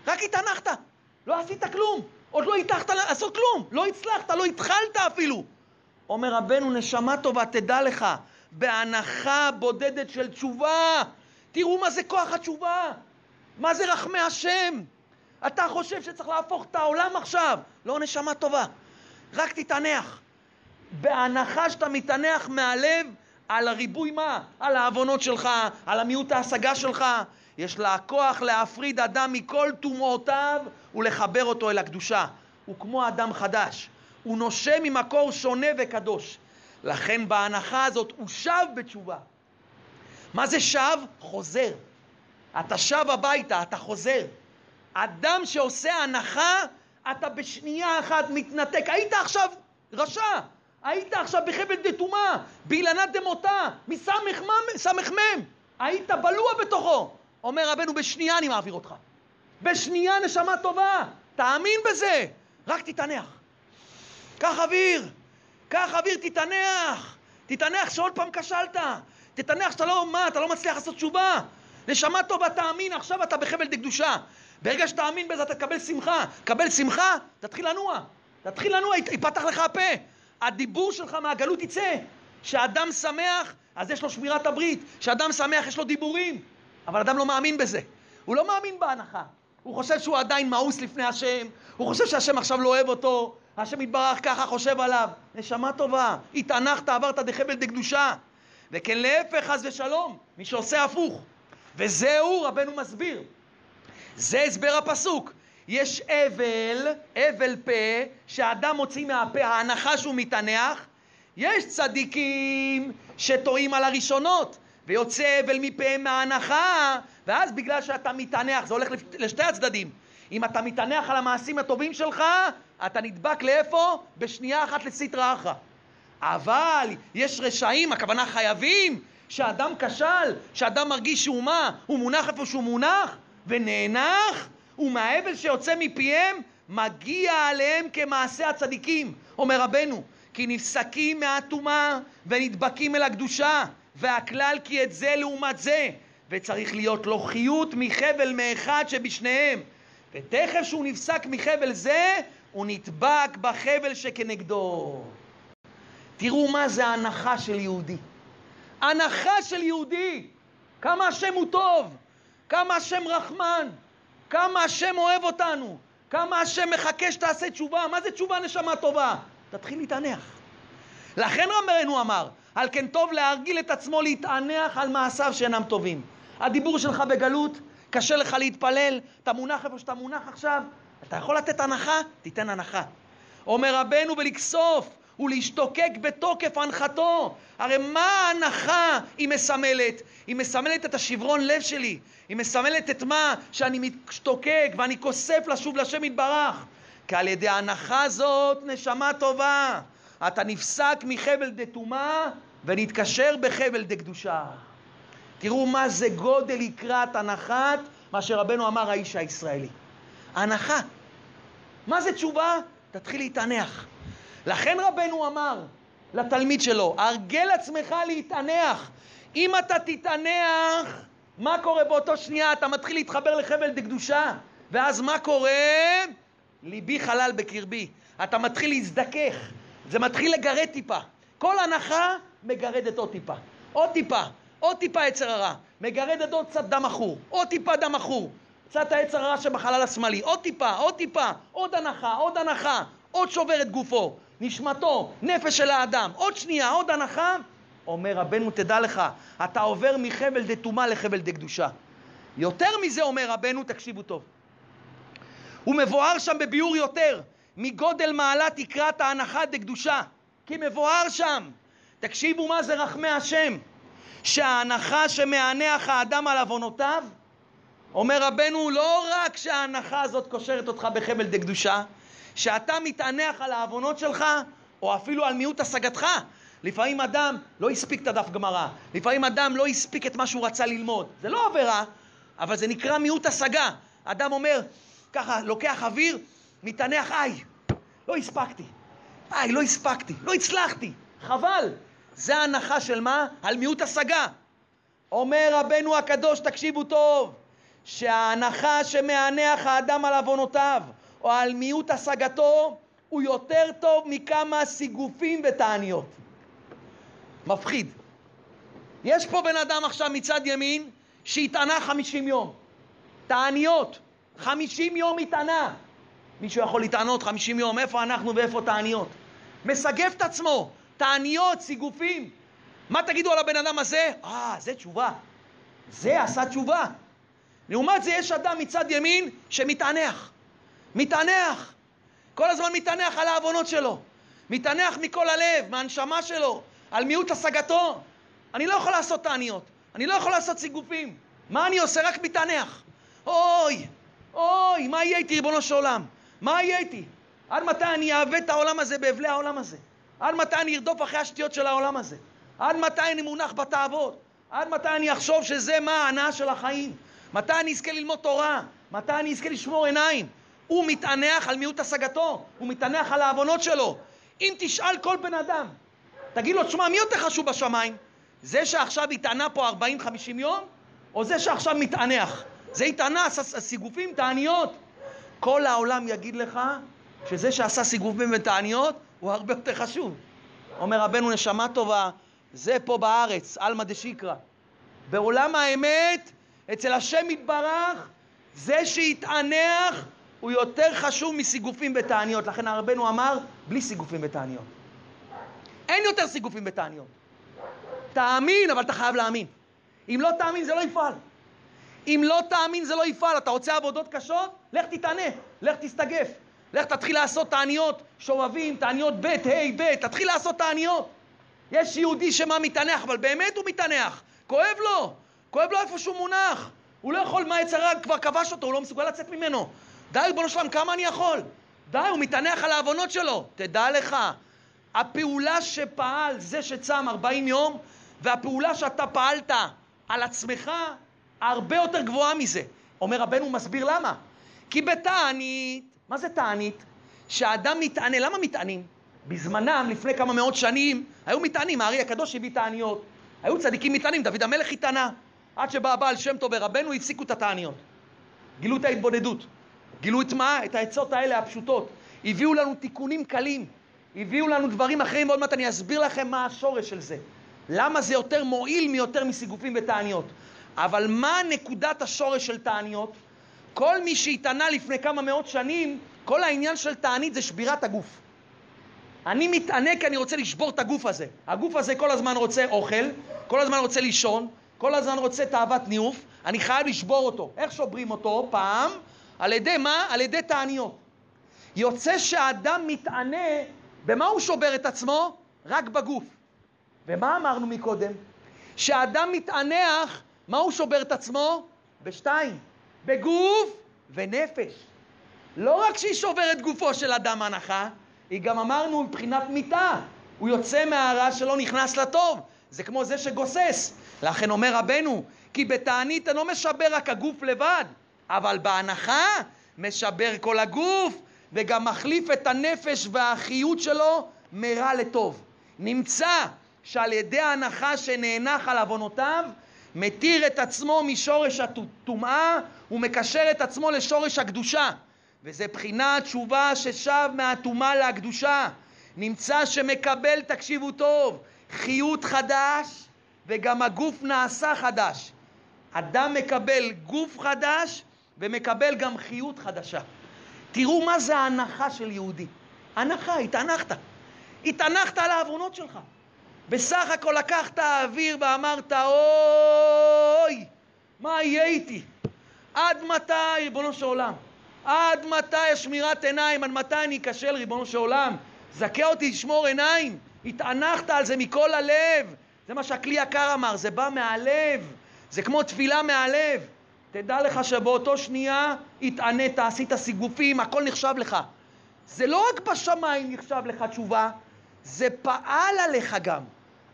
A: רק התענחת, לא עשית כלום, עוד לא הטחת לעשות כלום, לא הצלחת, לא התחלת אפילו. אומר רבנו, נשמה טובה, תדע לך, בהנחה בודדת של תשובה, תראו מה זה כוח התשובה, מה זה רחמי השם. אתה חושב שצריך להפוך את העולם עכשיו, לא נשמה טובה, רק תתענח. בהנחה שאתה מתענח מהלב על הריבוי מה? על העוונות שלך, על המיעוט ההשגה שלך. יש לה כוח להפריד אדם מכל טומאותיו ולחבר אותו אל הקדושה. הוא כמו אדם חדש. הוא נושם ממקור שונה וקדוש. לכן בהנחה הזאת הוא שב בתשובה. מה זה שב? חוזר. אתה שב הביתה, אתה חוזר. אדם שעושה הנחה, אתה בשנייה אחת מתנתק. היית עכשיו רשע, היית עכשיו בחבל דתומה, באילנת דמותה, מסמ"ם, היית בלוע בתוכו. אומר רבנו, בשנייה אני מעביר אותך. בשנייה נשמה טובה, תאמין בזה, רק תתענח. קח אוויר, קח אוויר, תתענח, תתענח שעוד פעם כשלת, תתענח שאתה לא, מה, אתה לא מצליח לעשות תשובה. נשמה טובה, תאמין, עכשיו אתה בחבל דקדושה. ברגע שתאמין בזה, אתה תקבל שמחה. קבל שמחה, תתחיל לנוע. תתחיל לנוע, ייפתח לך הפה. הדיבור שלך מהגלות יצא. כשאדם שמח, אז יש לו שמירת הברית. כשאדם שמח, יש לו דיבורים. אבל אדם לא מאמין בזה. הוא לא מאמין בהנחה. הוא חושב שהוא עדיין מאוס לפני השם, הוא חושב שהשם עכשיו לא אוהב אותו, השם יתברך ככה חושב עליו. נשמה טובה, התענחת, עברת דחבל דקדושה. וכן להפך, חס ושלום, מי שעושה הפוך. וזהו, רבנו מסביר. זה הסבר הפסוק. יש אבל, אבל פה, שהאדם מוציא מהפה, ההנחה שהוא מתענח. יש צדיקים שטועים על הראשונות, ויוצא אבל מפיהם מההנחה, ואז בגלל שאתה מתענח, זה הולך לשתי הצדדים. אם אתה מתענח על המעשים הטובים שלך, אתה נדבק לאיפה? בשנייה אחת לסטרא אחרא. אבל יש רשעים, הכוונה חייבים, שאדם כשל, שאדם מרגיש שהוא מה? הוא מונח איפה שהוא מונח, ונאנח, ומהאבל שיוצא מפיהם, מגיע עליהם כמעשה הצדיקים. אומר רבנו, כי נפסקים מהטומאה ונדבקים אל הקדושה, והכלל כי את זה לעומת זה, וצריך להיות לו חיות מחבל מאחד שבשניהם. ותכף שהוא נפסק מחבל זה, הוא נדבק בחבל שכנגדו. תראו מה זה הנחה של יהודי. הנחה של יהודי! כמה השם הוא טוב! כמה השם רחמן! כמה השם אוהב אותנו! כמה השם מחכה שתעשה תשובה! מה זה תשובה נשמה טובה? תתחיל להתענח. לכן רמרנו אמר, על כן טוב להרגיל את עצמו להתענח על מעשיו שאינם טובים. הדיבור שלך בגלות, קשה לך להתפלל, אתה מונח איפה שאתה מונח עכשיו, אתה יכול לתת הנחה? תיתן הנחה. אומר רבנו ולכסוף ולהשתוקק בתוקף הנחתו. הרי מה ההנחה היא מסמלת? היא מסמלת את השברון לב שלי. היא מסמלת את מה? שאני משתוקק ואני כוסף לשוב לשם יתברך. כי על ידי ההנחה הזאת, נשמה טובה, אתה נפסק מחבל דתומה ונתקשר בחבל דקדושה. תראו מה זה גודל לקראת הנחת מה שרבנו אמר האיש הישראלי. הנחה. מה זה תשובה? תתחיל להתענח. לכן רבנו אמר לתלמיד שלו, הרגל עצמך להתענח. אם אתה תתענח, מה קורה באותו שנייה? אתה מתחיל להתחבר לחבל דקדושה, ואז מה קורה? ליבי חלל בקרבי. אתה מתחיל להזדכך, זה מתחיל לגרד טיפה. כל הנחה מגרדת עוד טיפה. עוד טיפה, עוד טיפה יצר הרע. מגרדת עוד קצת דם עכור, עוד טיפה דם עכור. קצת היצר הרע שבחלל השמאלי, עוד טיפה, עוד טיפה, עוד הנחה, עוד הנחה, עוד שובר את גופו. נשמתו, נפש של האדם, עוד שנייה, עוד הנחה, אומר רבנו, תדע לך, אתה עובר מחבל דתומה לחבל דקדושה. יותר מזה אומר רבנו, תקשיבו טוב. הוא מבואר שם בביאור יותר, מגודל מעלת תקרת ההנחה דקדושה. כי מבואר שם. תקשיבו מה זה רחמי השם. שההנחה שמענח האדם על עוונותיו, אומר רבנו, לא רק שההנחה הזאת קושרת אותך בחבל דקדושה, שאתה מתענח על העוונות שלך, או אפילו על מיעוט השגתך. לפעמים אדם לא הספיק את הדף גמרא, לפעמים אדם לא הספיק את מה שהוא רצה ללמוד. זה לא עבירה, אבל זה נקרא מיעוט השגה. אדם אומר, ככה, לוקח אוויר, מתענח, איי, לא הספקתי. איי, לא הספקתי, לא הצלחתי, חבל. זה הנחה של מה? על מיעוט השגה. אומר רבנו הקדוש, תקשיבו טוב, שההנחה שמענח האדם על עוונותיו, או על מיעוט השגתו, הוא יותר טוב מכמה סיגופים ותעניות. מפחיד. יש פה בן אדם עכשיו מצד ימין שהתענה חמישים יום. תעניות, חמישים יום התענה. מישהו יכול להתענות חמישים יום, איפה אנחנו ואיפה תעניות? מסגף את עצמו, תעניות, סיגופים. מה תגידו על הבן אדם הזה? אה, זה תשובה. זה עשה תשובה. לעומת זה יש אדם מצד ימין שמתענח. מתענח. כל הזמן מתענח על העוונות שלו. מתענח מכל הלב, מהנשמה שלו, על מיעוט השגתו. אני לא יכול לעשות תעניות. אני לא יכול לעשות סיגופים. מה אני עושה? רק מתענח. אוי, אוי, מה יהיה איתי, ריבונו של עולם? מה יהיה איתי? עד מתי אני אעוות את העולם הזה באבלי העולם הזה? עד מתי אני ארדוף אחרי השטויות של העולם הזה? עד מתי אני מונח בתאוות? עד מתי אני אחשוב שזה מה ההנאה של החיים? מתי אני אזכה ללמוד תורה? מתי אני אזכה לשמור עיניים? הוא מתענח על מיעוט השגתו, הוא מתענח על העוונות שלו. אם תשאל כל בן אדם, תגיד לו, תשמע, מי יותר חשוב בשמיים? זה שעכשיו התענה פה 40-50 יום, או זה שעכשיו מתענח? זה התענס, סיגופים, תעניות. כל העולם יגיד לך שזה שעשה סיגופים ותעניות הוא הרבה יותר חשוב. אומר רבנו נשמה טובה, זה פה בארץ, עלמא דשיקרא. בעולם האמת, אצל השם יתברך, זה שהתענח הוא יותר חשוב מסיגופים ותעניות. לכן הרבנו אמר, בלי סיגופים ותעניות. אין יותר סיגופים ותעניות. תאמין, אבל אתה חייב להאמין. אם לא תאמין זה לא יפעל. אם לא תאמין זה לא יפעל. אתה רוצה עבודות קשות? לך תתענה, לך תסתגף. לך תתחיל לעשות תעניות, שובבים, תעניות ב', ה', ב', תתחיל לעשות תעניות. יש יהודי שמה מתענח, אבל באמת הוא מתענח. כואב לו, כואב לו איפה שהוא מונח. הוא לא יכול, מה יצרה כבר כבש אותו, הוא לא מסוגל לצאת ממנו. די, ריבונו שלם, כמה אני יכול? די, הוא מתענח על העוונות שלו. תדע לך, הפעולה שפעל זה שצם 40 יום, והפעולה שאתה פעלת על עצמך, הרבה יותר גבוהה מזה. אומר רבנו, מסביר למה. כי בתענית, מה זה תענית? שהאדם מתענה, למה מתענים? בזמנם, לפני כמה מאות שנים, היו מתענים, הארי הקדוש הביא תעניות. היו צדיקים מתענים, דוד המלך התענה. עד שבא הבעל שם טוב ורבנו, הפסיקו את התעניות. גילו את ההתבודדות. גילו את מה? את העצות האלה הפשוטות. הביאו לנו תיקונים קלים. הביאו לנו דברים אחרים, ועוד מעט אני אסביר לכם מה השורש של זה. למה זה יותר מועיל מיותר מסיגופים ותעניות. אבל מה נקודת השורש של תעניות? כל מי שהתענה לפני כמה מאות שנים, כל העניין של תענית זה שבירת הגוף. אני מתענה כי אני רוצה לשבור את הגוף הזה. הגוף הזה כל הזמן רוצה אוכל, כל הזמן רוצה לישון, כל הזמן רוצה תאוות ניאוף, אני חייב לשבור אותו. איך שוברים אותו? פעם, על ידי מה? על ידי תעניות. יוצא שהאדם מתענה, במה הוא שובר את עצמו? רק בגוף. ומה אמרנו מקודם? שהאדם מתענח, מה הוא שובר את עצמו? בשתיים, בגוף ונפש. לא רק שהיא שוברת גופו של אדם הנחה, היא גם אמרנו מבחינת מיתה. הוא יוצא מהרע שלא נכנס לטוב. זה כמו זה שגוסס. לכן אומר רבנו, כי בתענית אינו משבר רק הגוף לבד, אבל בהנחה משבר כל הגוף, וגם מחליף את הנפש והחיות שלו מרע לטוב. נמצא שעל ידי ההנחה שנאנח על עוונותיו, מתיר את עצמו משורש הטומאה ומקשר את עצמו לשורש הקדושה. וזה בחינת תשובה ששב מהטומאה לקדושה. נמצא שמקבל, תקשיבו טוב, חיות חדש וגם הגוף נעשה חדש. אדם מקבל גוף חדש ומקבל גם חיות חדשה. תראו מה זה ההנחה של יהודי. הנחה, התענחת. התענחת על העוונות שלך. בסך הכל לקחת אוויר ואמרת, אוי, מה יהיה איתי? עד מתי, ריבונו של עולם? עד מתי השמירת עיניים? עד מתי אני אכשל, ריבונו של עולם? זכה אותי לשמור עיניים. התענחת על זה מכל הלב. זה מה שהכלי יקר אמר, זה בא מהלב. זה כמו תפילה מהלב. תדע לך שבאותו שנייה התענית, עשית סיגופים, הכל נחשב לך. זה לא רק בשמיים נחשב לך תשובה, זה פעל עליך גם.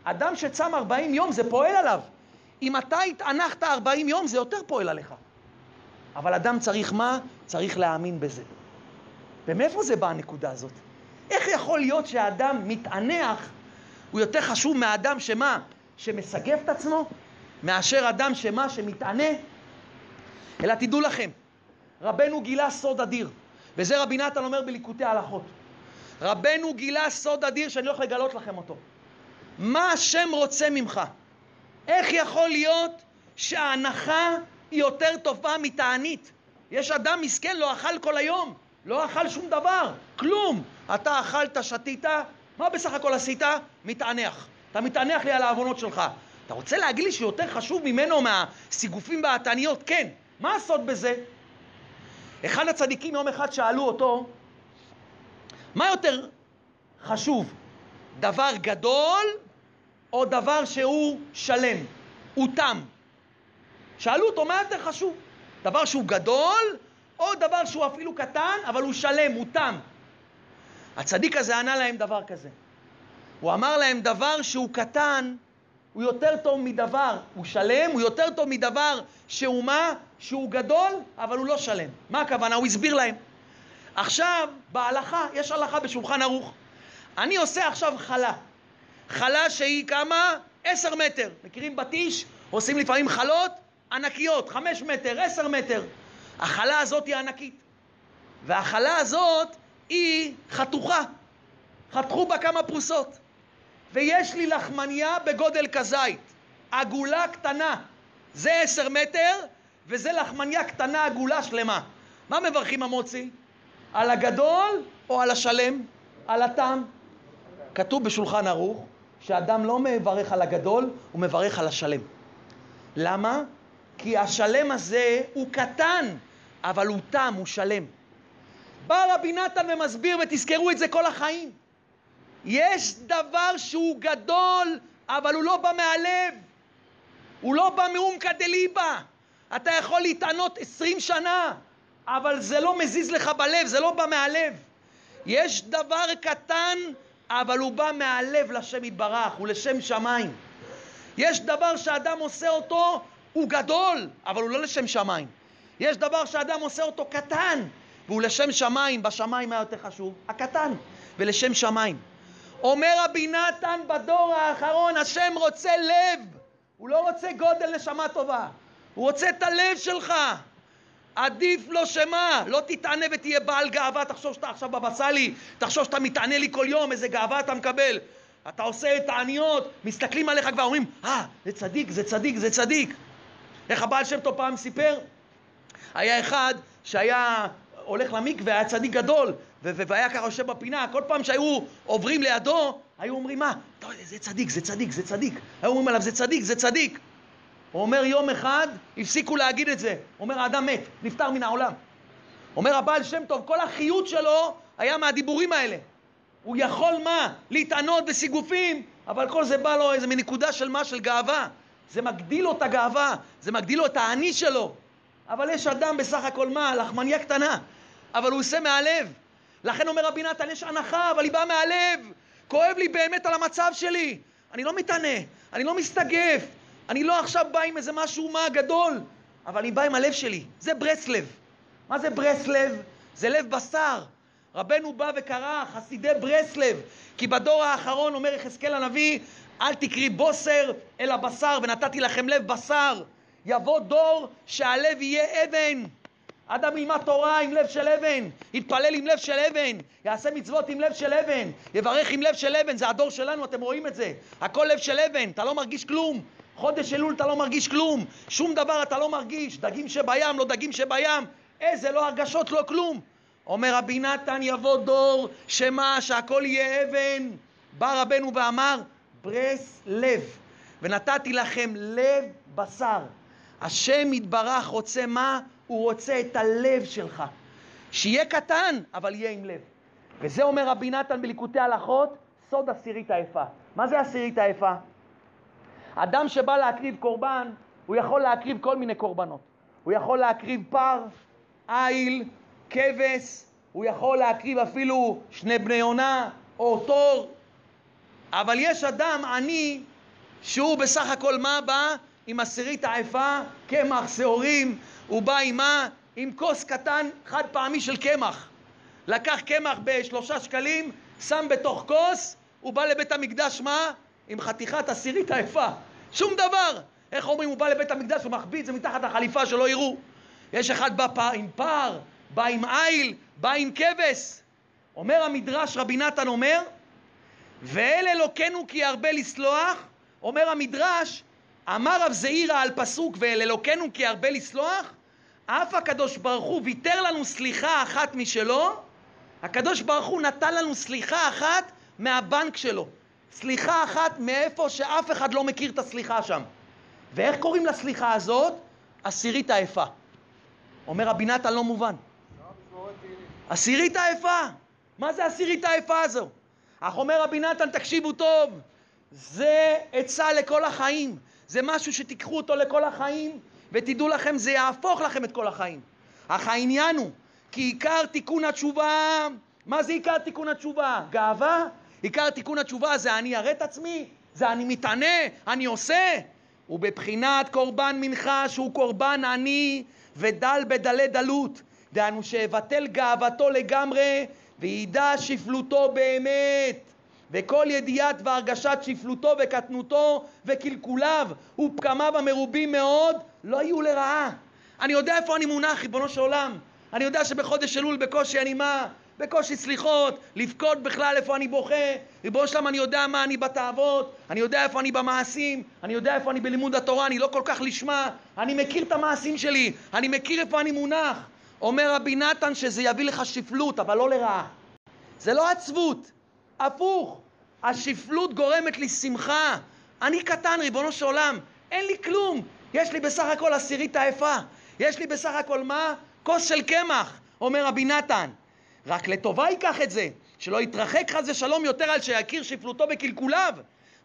A: אדם שצם 40 יום זה פועל עליו. אם אתה התענחת 40 יום זה יותר פועל עליך. אבל אדם צריך מה? צריך להאמין בזה. ומאיפה זה בא הנקודה הזאת? איך יכול להיות שהאדם מתענח הוא יותר חשוב מהאדם שמה? שמסגף את עצמו? מאשר אדם שמה? שמתענה? אלא תדעו לכם, רבנו גילה סוד אדיר, וזה רבי נתן אומר בליקוטי הלכות. רבנו גילה סוד אדיר שאני הולך לגלות לכם אותו. מה השם רוצה ממך? איך יכול להיות שההנחה היא יותר טובה מתענית? יש אדם מסכן, לא אכל כל היום, לא אכל שום דבר, כלום. אתה אכלת, שתית, מה בסך הכל עשית? מתענח. אתה מתענח לי על העוונות שלך. אתה רוצה להגיד לי שיותר חשוב ממנו מהסיגופים והתעניות? כן. מה הסוד בזה? אחד הצדיקים יום אחד שאלו אותו, מה יותר חשוב, דבר גדול או דבר שהוא שלם, הוא תם? שאלו אותו, מה יותר חשוב? דבר שהוא גדול או דבר שהוא אפילו קטן, אבל הוא שלם, הוא תם? הצדיק הזה ענה להם דבר כזה. הוא אמר להם דבר שהוא קטן, הוא יותר טוב מדבר, הוא שלם, הוא יותר טוב מדבר שהוא מה? שהוא גדול, אבל הוא לא שלם. מה הכוונה? הוא הסביר להם. עכשיו, בהלכה, יש הלכה בשולחן ערוך. אני עושה עכשיו חלה. חלה שהיא כמה? עשר מטר. מכירים בתיש? עושים לפעמים חלות? ענקיות, חמש מטר, עשר מטר. החלה הזאת היא ענקית. והחלה הזאת היא חתוכה. חתכו בה כמה פרוסות. ויש לי לחמניה בגודל כזית, עגולה קטנה. זה עשר מטר, וזה לחמניה קטנה עגולה שלמה. מה מברכים המוצי? על הגדול או על השלם? על התם? כתוב בשולחן ערוך שאדם לא מברך על הגדול, הוא מברך על השלם. למה? כי השלם הזה הוא קטן, אבל הוא תם, הוא שלם. בא רבי נתן ומסביר, ותזכרו את זה כל החיים. יש דבר שהוא גדול, אבל הוא לא בא מהלב. הוא לא בא מאומקא דליבה. אתה יכול להתענות עשרים שנה, אבל זה לא מזיז לך בלב, זה לא בא מהלב. יש דבר קטן, אבל הוא בא מהלב לשם יתברך, הוא לשם שמיים. יש דבר שאדם עושה אותו, הוא גדול, אבל הוא לא לשם שמיים. יש דבר שאדם עושה אותו קטן, והוא לשם שמיים, בשמיים היה יותר חשוב, הקטן, ולשם שמיים. אומר רבי נתן בדור האחרון, השם רוצה לב, הוא לא רוצה גודל נשמה טובה, הוא רוצה את הלב שלך. עדיף לו שמה, לא תתענה ותהיה בעל גאווה, תחשוב שאתה עכשיו בבא סאלי, תחשוב שאתה מתענה לי כל יום, איזה גאווה אתה מקבל. אתה עושה את העניות, מסתכלים עליך כבר, אומרים, אה, זה צדיק, זה צדיק, זה צדיק. איך הבעל שם טוב פעם סיפר? היה אחד שהיה הולך למקווה, היה צדיק גדול, והיה ככה יושב בפינה, כל פעם שהיו עוברים לידו, היו אומרים, מה? אתה יודע, זה צדיק, זה צדיק, זה צדיק. היו אומרים עליו, זה צדיק, זה צדיק. הוא אומר, יום אחד הפסיקו להגיד את זה. הוא אומר, האדם מת, נפטר מן העולם. אומר הבעל שם טוב, כל החיות שלו היה מהדיבורים האלה. הוא יכול מה? להתענות בסיגופים, אבל כל זה בא לו איזה מנקודה של מה? של גאווה. זה מגדיל לו את הגאווה, זה מגדיל לו את האני שלו. אבל יש אדם בסך הכל מה? לחמניה קטנה. אבל הוא עושה מהלב. לכן אומר רבי נתן, יש הנחה, אבל היא באה מהלב. כואב לי באמת על המצב שלי. אני לא מתענה, אני לא מסתגף, אני לא עכשיו בא עם איזה משהו מה גדול, אבל אני בא עם הלב שלי. זה ברסלב. מה זה ברסלב? זה לב בשר. רבנו בא וקרא חסידי ברסלב, כי בדור האחרון אומר יחזקאל הנביא, אל תקרי בוסר אלא בשר, ונתתי לכם לב בשר. יבוא דור שהלב יהיה אבן. אדם ילמד תורה עם לב של אבן, יתפלל עם לב של אבן, יעשה מצוות עם לב של אבן, יברך עם לב של אבן, זה הדור שלנו, אתם רואים את זה. הכל לב של אבן, אתה לא מרגיש כלום. חודש אלול אתה לא מרגיש כלום, שום דבר אתה לא מרגיש, דגים שבים, לא דגים שבים, איזה לא הרגשות, לא כלום. אומר רבי נתן, יבוא דור, שמה, שהכל יהיה אבן. בא רבנו ואמר, ברס לב, ונתתי לכם לב בשר. השם יתברך רוצה מה? הוא רוצה את הלב שלך. שיהיה קטן, אבל יהיה עם לב. וזה אומר רבי נתן בליקוטי הלכות, סוד עשירית היפה. מה זה עשירית היפה? אדם שבא להקריב קורבן, הוא יכול להקריב כל מיני קורבנות. הוא יכול להקריב פר, איל, כבש, הוא יכול להקריב אפילו שני בני עונה או תור, אבל יש אדם עני שהוא בסך הכל מה בא? עם עשירית העפה, קמח, שעורים, הוא בא עם מה? עם כוס קטן חד פעמי של קמח. לקח קמח בשלושה שקלים, שם בתוך כוס, הוא בא לבית המקדש מה? עם חתיכת עשירית העפה. שום דבר. איך אומרים, הוא בא לבית המקדש, הוא מחביא את זה מתחת החליפה שלא יראו. יש אחד בא פר, עם פר, בא עם איל, בא עם כבש. אומר המדרש, רבי נתן אומר, ואל אלוקינו כי ירבה לסלוח, אומר המדרש, אמר רב זעירא על פסוק ואל אלוקינו כי ירבה לסלוח, אף הקדוש ברוך הוא ויתר לנו סליחה אחת משלו, הקדוש ברוך הוא נתן לנו סליחה אחת מהבנק שלו. סליחה אחת מאיפה שאף אחד לא מכיר את הסליחה שם. ואיך קוראים לסליחה הזאת? עשירית האפה. אומר רבי נתן לא מובן. עשירית האפה. מה זה עשירית האפה הזו? אך אומר רבי נתן, תקשיבו טוב, זה עצה לכל החיים. זה משהו שתיקחו אותו לכל החיים, ותדעו לכם, זה יהפוך לכם את כל החיים. אך העניין הוא, כי עיקר תיקון התשובה, מה זה עיקר תיקון התשובה? גאווה? עיקר תיקון התשובה זה אני אראה את עצמי, זה אני מתענה, אני עושה. ובבחינת קורבן מנחה שהוא קורבן עני ודל בדלי דלות, דהיינו שיבטל גאוותו לגמרי וידע שפלותו באמת. וכל ידיעת והרגשת שפלותו וקטנותו וקלקוליו ופגמיו המרובים מאוד לא יהיו לרעה. אני יודע איפה אני מונח, ריבונו של עולם. אני יודע שבחודש אלול בקושי אני מה? בקושי סליחות, לבכות בכלל איפה אני בוכה. ריבונו שלם, אני יודע מה אני בתאוות, אני יודע איפה אני במעשים, אני יודע איפה אני בלימוד התורה, אני לא כל כך לשמה, אני מכיר את המעשים שלי, אני מכיר איפה אני מונח. אומר רבי נתן שזה יביא לך שפלות, אבל לא לרעה. זה לא עצבות, הפוך. השפלות גורמת לי שמחה. אני קטן, ריבונו של עולם, אין לי כלום. יש לי בסך הכל עשירית העפה. יש לי בסך הכל מה? כוס של קמח, אומר רבי נתן. רק לטובה ייקח את זה, שלא יתרחק חס ושלום יותר על שיכיר שפלותו בקלקוליו.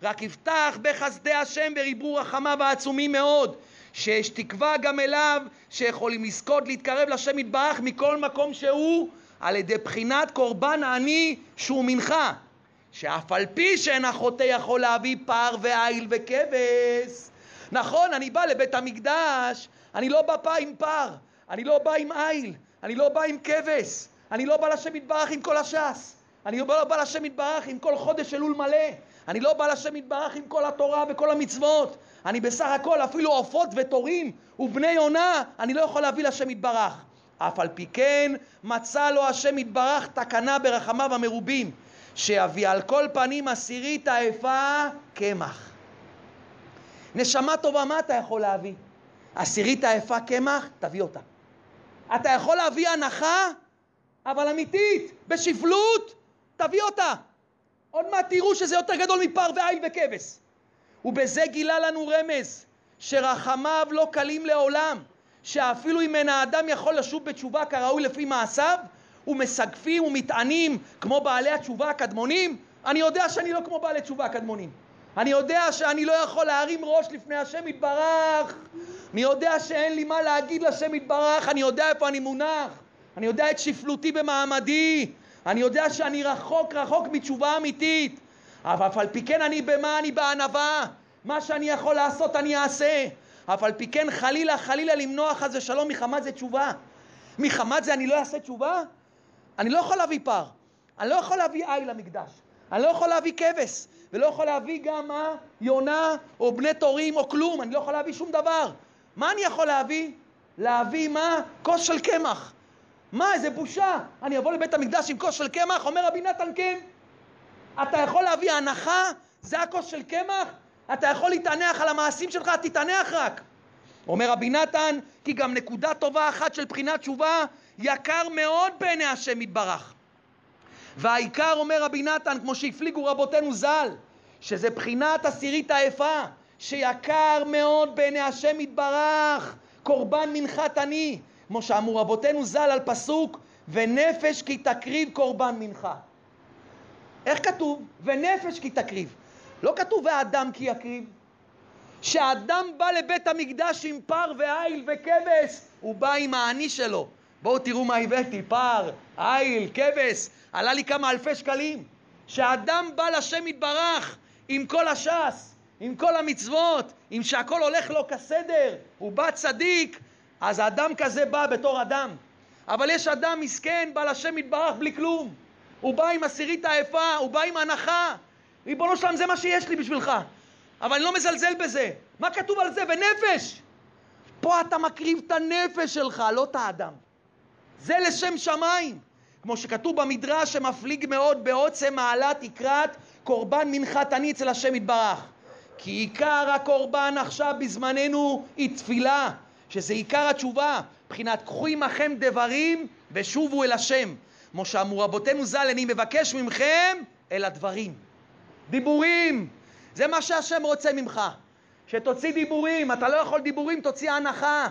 A: רק יפתח בחסדי השם וריברו רחמיו העצומים מאוד, שיש תקווה גם אליו, שיכולים לזכות להתקרב לשם יתברך מכל מקום שהוא, על ידי בחינת קורבן עני שהוא מנחה. שאף על פי שאין החוטא יכול להביא פר ועיל וכבש. נכון, אני בא לבית המקדש, אני לא בא עם פר, אני לא בא עם עיל, אני לא בא עם כבש, אני לא בא לשם יתברך עם כל הש"ס, אני לא בא לשם יתברך עם כל חודש אלול מלא, אני לא בא לשם יתברך עם כל התורה וכל המצוות, אני בסך הכל אפילו עופות ותורים ובני יונה אני לא יכול להביא לשם יתברך. אף על פי כן מצא לו השם יתברך תקנה ברחמיו המרובים שיביא על כל פנים עשירית העפה קמח. נשמה טובה, מה אתה יכול להביא? עשירית העפה קמח, תביא אותה. אתה יכול להביא הנחה, אבל אמיתית, בשפלות, תביא אותה. עוד מעט תראו שזה יותר גדול מפר ועיל וכבש. ובזה גילה לנו רמז, שרחמיו לא קלים לעולם, שאפילו אם אין האדם יכול לשוב בתשובה כראוי לפי מעשיו, ומסגפים ומטענים כמו בעלי התשובה הקדמונים, אני יודע שאני לא כמו בעלי תשובה הקדמונים. אני יודע שאני לא יכול להרים ראש לפני השם יתברך. אני יודע שאין לי מה להגיד לשם יתברך, אני יודע איפה אני מונח. אני יודע את שפלותי במעמדי. אני יודע שאני רחוק רחוק מתשובה אמיתית. אבל אף על פי כן אני במה? אני בענווה. מה שאני יכול לעשות אני אעשה. אף על פי כן חלילה חלילה למנוע חס ושלום מחמת זה תשובה. מחמת זה אני לא אעשה תשובה? אני לא יכול להביא פר, אני לא יכול להביא עי למקדש, אני לא יכול להביא כבש, ולא יכול להביא גם מה? יונה או בני תורים או כלום, אני לא יכול להביא שום דבר. מה אני יכול להביא? להביא מה? כוס של קמח. מה, איזה בושה. אני אבוא לבית המקדש עם כוס של קמח? אומר רבי נתן כן. אתה יכול להביא הנחה? זה הכוס של קמח? אתה יכול להתענח על המעשים שלך? תתענח רק. אומר רבי נתן, כי גם נקודה טובה אחת של בחינת תשובה יקר מאוד בעיני השם יתברך. והעיקר, אומר רבי נתן, כמו שהפליגו רבותינו ז"ל, שזה בחינת עשירית העפה, שיקר מאוד בעיני השם יתברך, קורבן מנחת אני, כמו שאמרו רבותינו ז"ל על פסוק, ונפש כי תקריב קורבן מנחה. איך כתוב? ונפש כי תקריב. לא כתוב והאדם כי יקריב. כשאדם בא לבית המקדש עם פר ועיל וכבש, הוא בא עם האני שלו. בואו תראו מה הבאתי, פר, עיל, כבש, עלה לי כמה אלפי שקלים. כשאדם בא לשם יתברך עם כל הש"ס, עם כל המצוות, עם שהכל הולך לו כסדר, הוא בא צדיק, אז האדם כזה בא בתור אדם. אבל יש אדם מסכן, בא לשם יתברך בלי כלום. הוא בא עם עשירית העפה, הוא בא עם הנחה. ריבונו שלם, זה מה שיש לי בשבילך. אבל אני לא מזלזל בזה. מה כתוב על זה? ונפש. פה אתה מקריב את הנפש שלך, לא את האדם. זה לשם שמיים. כמו שכתוב במדרש שמפליג מאוד בעוצם מעלת תקרת קורבן מנחת אני אצל השם יתברך. כי עיקר הקורבן עכשיו בזמננו היא תפילה, שזה עיקר התשובה, מבחינת קחו עמכם דברים ושובו אל השם. כמו שאמרו רבותינו ז"ל, אני מבקש מכם אל הדברים. דיבורים, זה מה שהשם רוצה ממך. שתוציא דיבורים, אתה לא יכול דיבורים, תוציא הנחה.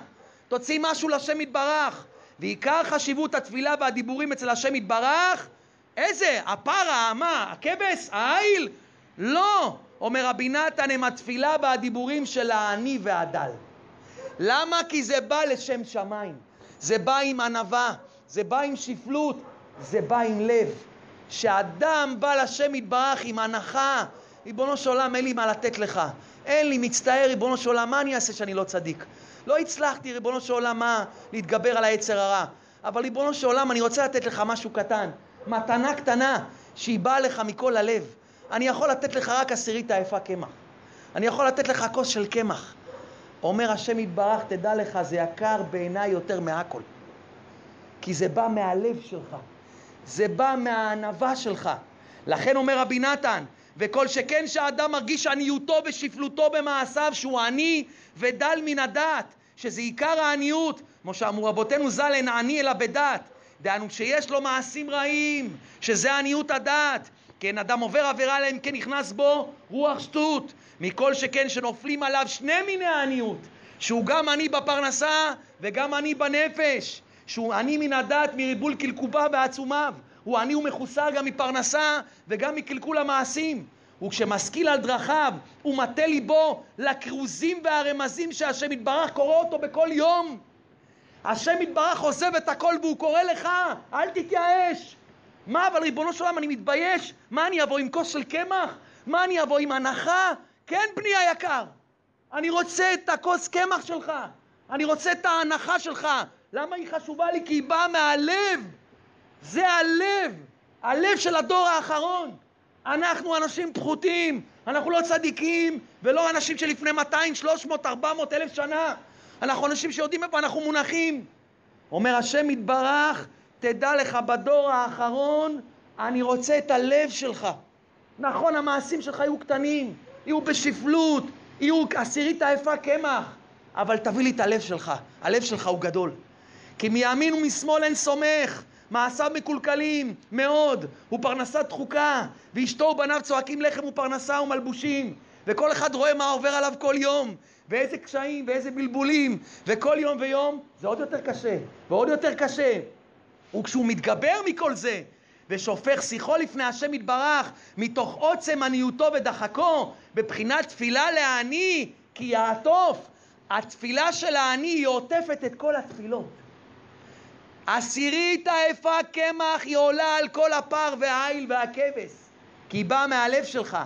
A: תוציא משהו לשם יתברך. ועיקר חשיבות התפילה והדיבורים אצל השם יתברך, איזה? הפרה, מה? הכבש? העיל? לא! אומר רבי נתן, הם התפילה והדיבורים של העני והדל. למה? כי זה בא לשם שמיים. זה בא עם ענווה, זה בא עם שפלות, זה בא עם לב. שאדם בא לשם יתברך עם הנחה, ריבונו של עולם, אין לי מה לתת לך. אין לי, מצטער, ריבונו של עולם, מה אני אעשה שאני לא צדיק? לא הצלחתי, ריבונו של עולם, מה? להתגבר על היצר הרע. אבל ריבונו של עולם, אני רוצה לתת לך משהו קטן. מתנה קטנה, שהיא באה לך מכל הלב. אני יכול לתת לך רק עשירית היפה קמח. אני יכול לתת לך כוס של קמח. אומר השם יתברך, תדע לך, זה יקר בעיניי יותר מהכל. כי זה בא מהלב שלך, זה בא מהענווה שלך. לכן אומר רבי נתן, וכל שכן שהאדם מרגיש עניותו ושפלותו במעשיו, שהוא עני ודל מן הדעת, שזה עיקר העניות, כמו שאמרו רבותינו ז"ל, אין עני אלא בדעת. דהיינו, כשיש לו מעשים רעים, שזה עניות הדעת, כן, אדם עובר עבירה אלא אם כן נכנס בו רוח שטות. מכל שכן שנופלים עליו שני מיני העניות, שהוא גם עני בפרנסה וגם עני בנפש, שהוא עני מן הדת מריבול קלקוביו ועצומיו, הוא עני ומחוסר גם מפרנסה וגם מקלקול המעשים. וכשמשכיל על דרכיו ומטה ליבו לכרוזים והרמזים שהשם יתברך קורא אותו בכל יום. השם יתברך עוזב את הכל והוא קורא לך, אל תתייאש. מה אבל ריבונו של עולם אני מתבייש? מה אני אבוא עם כוס של קמח? מה אני אבוא עם הנחה? כן, בני היקר, אני רוצה את הכוס קמח שלך, אני רוצה את ההנחה שלך. למה היא חשובה לי? כי היא באה מהלב. זה הלב, הלב של הדור האחרון. אנחנו אנשים פחותים, אנחנו לא צדיקים ולא אנשים שלפני 200, 300, 400 אלף שנה. אנחנו אנשים שיודעים איפה אנחנו מונחים. אומר השם יתברך, תדע לך בדור האחרון, אני רוצה את הלב שלך. נכון, המעשים שלך יהיו קטנים, יהיו בשפלות, יהיו עשירית העפה קמח, אבל תביא לי את הלב שלך, הלב שלך הוא גדול. כי מימין ומשמאל אין סומך, מעשיו מקולקלים מאוד, הוא פרנסה דחוקה, ואשתו ובניו צועקים לחם ופרנסה ומלבושים, וכל אחד רואה מה עובר עליו כל יום, ואיזה קשיים ואיזה בלבולים, וכל יום ויום זה עוד יותר קשה, ועוד יותר קשה. וכשהוא מתגבר מכל זה, ושופך שיחו לפני השם יתברך, מתוך עוצם עניותו ודחקו, בבחינת תפילה לעני, כי יעטוף. התפילה של העני היא עוטפת את כל התפילות. עשירית האפה קמח היא עולה על כל הפר והעיל והכבש, כי היא באה מהלב שלך,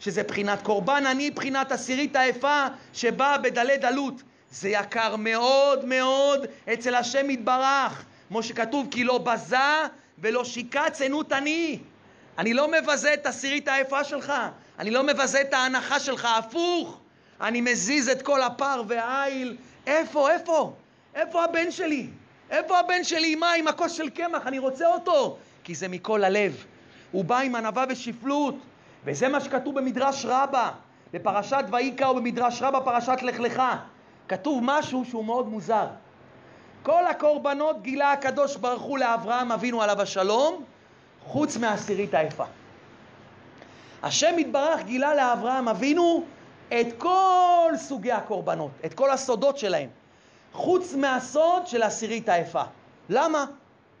A: שזה בחינת קורבן עני, בחינת עשירית האפה שבאה בדלי דלות. זה יקר מאוד מאוד אצל השם יתברך, כמו שכתוב, כי לא בזה ולא שיקע צנות עני. אני לא מבזה את עשירית האפה שלך, אני לא מבזה את ההנחה שלך, הפוך. אני מזיז את כל הפר והעיל. איפה, איפה? איפה הבן שלי? איפה הבן שלי מה? עם הכוס של קמח? אני רוצה אותו. כי זה מכל הלב. הוא בא עם ענווה ושפלות. וזה מה שכתוב במדרש רבה, בפרשת ויקרא ובמדרש רבה, פרשת לך לך. כתוב משהו שהוא מאוד מוזר. כל הקורבנות גילה הקדוש ברוך הוא לאברהם אבינו עליו השלום, חוץ מעשירית היפה. השם יתברך גילה לאברהם אבינו את כל סוגי הקורבנות, את כל הסודות שלהם, חוץ מהסוד של עשירית היפה. למה?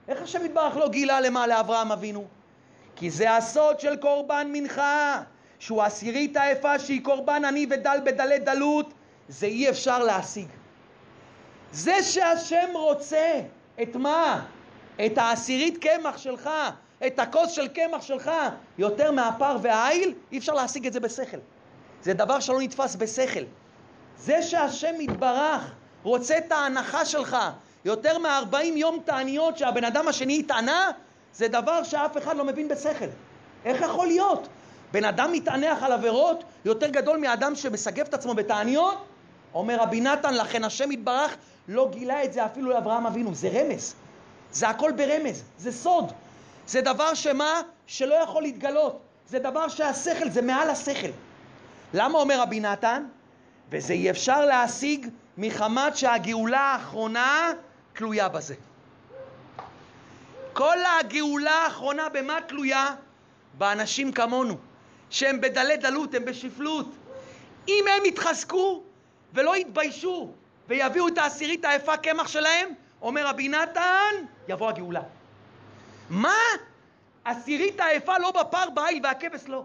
A: איך השם יתברך לא גילה למה לאברהם אבינו? כי זה הסוד של קורבן מנחה, שהוא עשירית היפה שהיא קורבן עני ודל בדלי דלות, זה אי אפשר להשיג. זה שהשם רוצה, את מה? את העשירית קמח שלך, את הכוס של קמח שלך, יותר מהפר והעיל, אי אפשר להשיג את זה בשכל. זה דבר שלא נתפס בשכל. זה שהשם יתברך רוצה את ההנחה שלך, יותר מ-40 יום תעניות שהבן אדם השני התענה, זה דבר שאף אחד לא מבין בשכל. איך יכול להיות? בן אדם מתענח על עבירות יותר גדול מאדם שמסגב את עצמו בתעניות? אומר רבי נתן, לכן השם יתברך לא גילה את זה אפילו לאברהם אבינו, זה רמז. זה הכל ברמז, זה סוד. זה דבר שמה? שלא יכול להתגלות. זה דבר שהשכל, זה מעל השכל. למה אומר רבי נתן? וזה אי אפשר להשיג מחמת שהגאולה האחרונה תלויה בזה. כל הגאולה האחרונה במה תלויה? באנשים כמונו, שהם בדלי דלות, הם בשפלות. אם הם יתחזקו ולא יתביישו ויביאו את העשירית היפה קמח שלהם, אומר רבי נתן, יבוא הגאולה. מה? עשירית היפה לא בפר, בעיל והכבש לא.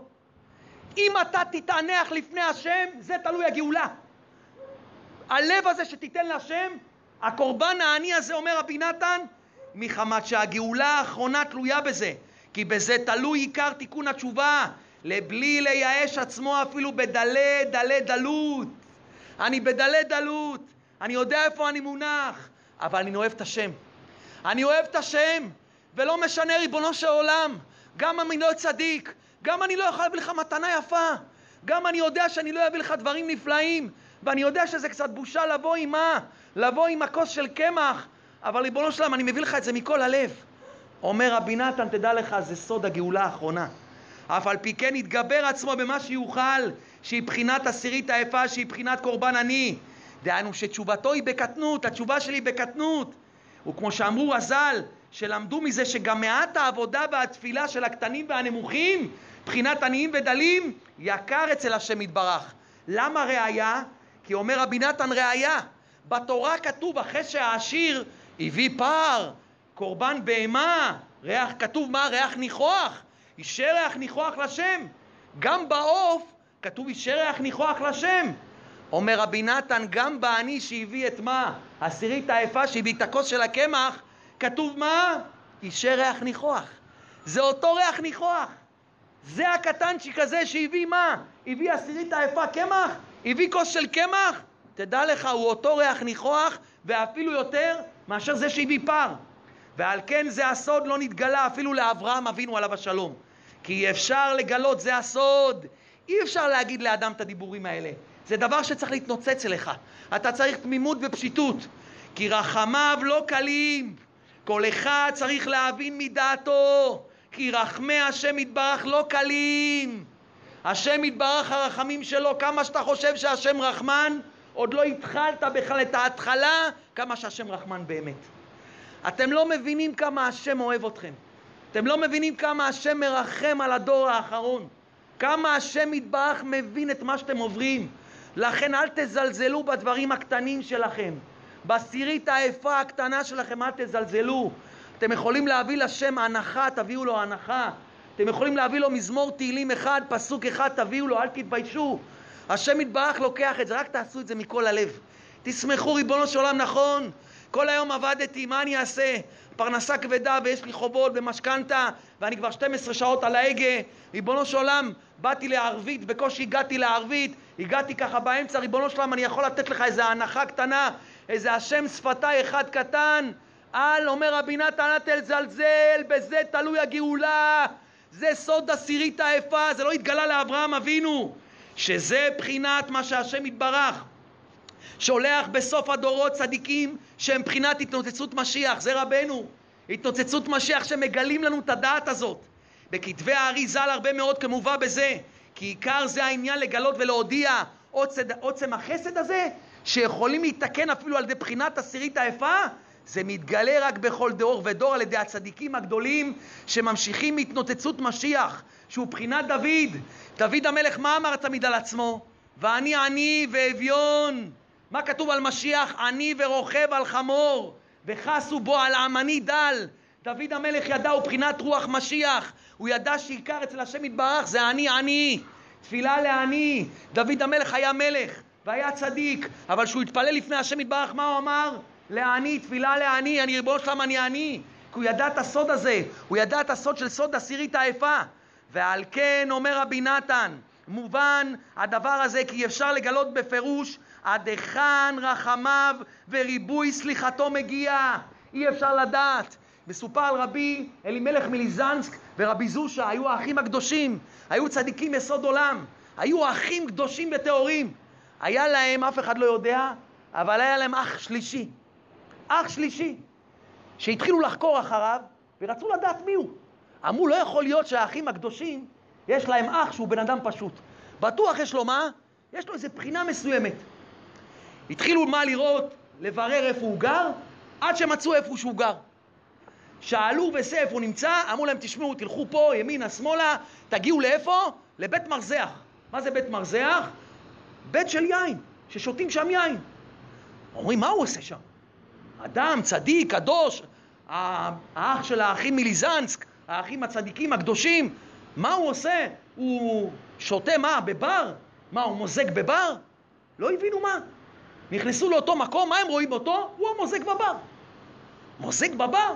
A: אם אתה תתענח לפני השם, זה תלוי הגאולה. הלב הזה שתיתן להשם, הקורבן העני הזה, אומר רבי נתן, מחמת שהגאולה האחרונה תלויה בזה, כי בזה תלוי עיקר תיקון התשובה, לבלי לייאש עצמו אפילו בדלי דלי דלות. אני בדלי דלות, אני יודע איפה אני מונח, אבל אני אוהב את השם. אני אוהב את השם, ולא משנה ריבונו של עולם, גם אם אני לא צדיק, גם אני לא יכול להביא לך מתנה יפה. גם אני יודע שאני לא אביא לך דברים נפלאים. ואני יודע שזה קצת בושה לבוא עם מה? לבוא עם הכוס של קמח. אבל ריבונו שלם, אני מביא לך את זה מכל הלב. אומר רבי נתן, תדע לך, זה סוד הגאולה האחרונה. אף על פי כן יתגבר עצמו במה שיוכל, שהיא בחינת עשירית היפה, שהיא בחינת קורבן עני. דהיינו שתשובתו היא בקטנות, התשובה שלי בקטנות. וכמו שאמרו רז"ל, שלמדו מזה שגם מעט העבודה והתפילה של הקטנים והנמוכים, בחינת עניים ודלים, יקר אצל השם יתברך. למה ראיה? כי אומר רבי נתן ראיה. בתורה כתוב אחרי שהעשיר הביא פר, קורבן בהמה, ריח, כתוב מה? ריח ניחוח. אישר ריח ניחוח לשם. גם בעוף כתוב אישר ריח ניחוח לשם. אומר רבי נתן, גם בעני שהביא את מה? עשירית היפה שהביא את הכוס של הקמח, כתוב מה? אישר ריח ניחוח. זה אותו ריח ניחוח. זה הקטנצ'יק הזה שהביא מה? הביא עשירית היפה קמח? הביא כוס של קמח? תדע לך, הוא אותו ריח ניחוח, ואפילו יותר מאשר זה שהביא פר. ועל כן זה הסוד לא נתגלה אפילו לאברהם אבינו עליו השלום. כי אפשר לגלות, זה הסוד. אי אפשר להגיד לאדם את הדיבורים האלה. זה דבר שצריך להתנוצץ אליך. אתה צריך תמימות ופשיטות. כי רחמיו לא קלים. כל אחד צריך להבין מדעתו. כי רחמי השם יתברך לא קלים. השם יתברך הרחמים שלו, כמה שאתה חושב שהשם רחמן, עוד לא התחלת בכלל את ההתחלה, כמה שהשם רחמן באמת. אתם לא מבינים כמה השם אוהב אתכם. אתם לא מבינים כמה השם מרחם על הדור האחרון. כמה השם יתברך מבין את מה שאתם עוברים. לכן אל תזלזלו בדברים הקטנים שלכם. בעשירית היפה הקטנה שלכם אל תזלזלו. אתם יכולים להביא לשם הנחה, תביאו לו הנחה. אתם יכולים להביא לו מזמור תהילים אחד, פסוק אחד, תביאו לו, אל תתביישו. השם יתברך לוקח את זה, רק תעשו את זה מכל הלב. תשמחו, ריבונו של עולם, נכון. כל היום עבדתי, מה אני אעשה? פרנסה כבדה ויש לי חובות במשכנתה ואני כבר 12 שעות על ההגה. ריבונו של עולם, באתי לערבית, בקושי הגעתי לערבית, הגעתי ככה באמצע, ריבונו של עולם, אני יכול לתת לך איזה הנחה קטנה, איזה השם שפתיי אחד קטן. אל, אומר רבי נתן, אל תזלזל, בזה תלוי הגאולה. זה סוד עשירית היפה, זה לא התגלה לאברהם אבינו, שזה בחינת מה שהשם יתברך. שולח בסוף הדורות צדיקים שהם בחינת התנוצצות משיח, זה רבנו. התנוצצות משיח שמגלים לנו את הדעת הזאת. בכתבי הארי ז"ל הרבה מאוד כמובא בזה, כי עיקר זה העניין לגלות ולהודיע עוצד, עוצם החסד הזה, שיכולים להתקן אפילו על ידי בחינת עשירית היפה, זה מתגלה רק בכל דור ודור על ידי הצדיקים הגדולים שממשיכים מהתנוצצות משיח, שהוא בחינת דוד. דוד המלך, מה אמר תמיד על עצמו? ואני עני ואביון. מה כתוב על משיח? עני ורוכב על חמור, וחסו בו על עמני דל. דוד המלך ידע הוא בחינת רוח משיח, הוא ידע שעיקר אצל השם יתברך זה אני עני, תפילה לעני. דוד המלך היה מלך והיה צדיק, אבל כשהוא התפלל לפני השם יתברך, מה הוא אמר? לעני, תפילה לעני, אני ריבונו שלם אני עני. כי הוא ידע את הסוד הזה, הוא ידע את הסוד של סוד עשירית היפה. ועל כן אומר רבי נתן, מובן הדבר הזה כי אפשר לגלות בפירוש עד היכן רחמיו וריבוי סליחתו מגיע. אי אפשר לדעת. מסופר על רבי אלימלך מליזנסק ורבי זושה, היו האחים הקדושים, היו צדיקים יסוד עולם, היו אחים קדושים וטהורים. היה להם, אף אחד לא יודע, אבל היה להם אח שלישי. אח שלישי, שהתחילו לחקור אחריו ורצו לדעת מי הוא. אמרו, לא יכול להיות שהאחים הקדושים, יש להם אח שהוא בן אדם פשוט. בטוח יש לו מה? יש לו איזו בחינה מסוימת. התחילו מה לראות, לברר איפה הוא גר, עד שמצאו איפה שהוא גר. שאלו וזה איפה הוא נמצא, אמרו להם, תשמעו, תלכו פה, ימינה, שמאלה, תגיעו לאיפה? לבית מרזח. מה זה בית מרזח? בית של יין, ששותים שם יין. אומרים, מה הוא עושה שם? אדם, צדיק, קדוש, האח של האחים מליזנסק, האחים הצדיקים הקדושים, מה הוא עושה? הוא שותה מה? בבר? מה, הוא מוזג בבר? לא הבינו מה. נכנסו לאותו מקום, מה הם רואים אותו? הוא המוזג בבר. מוזג בבר?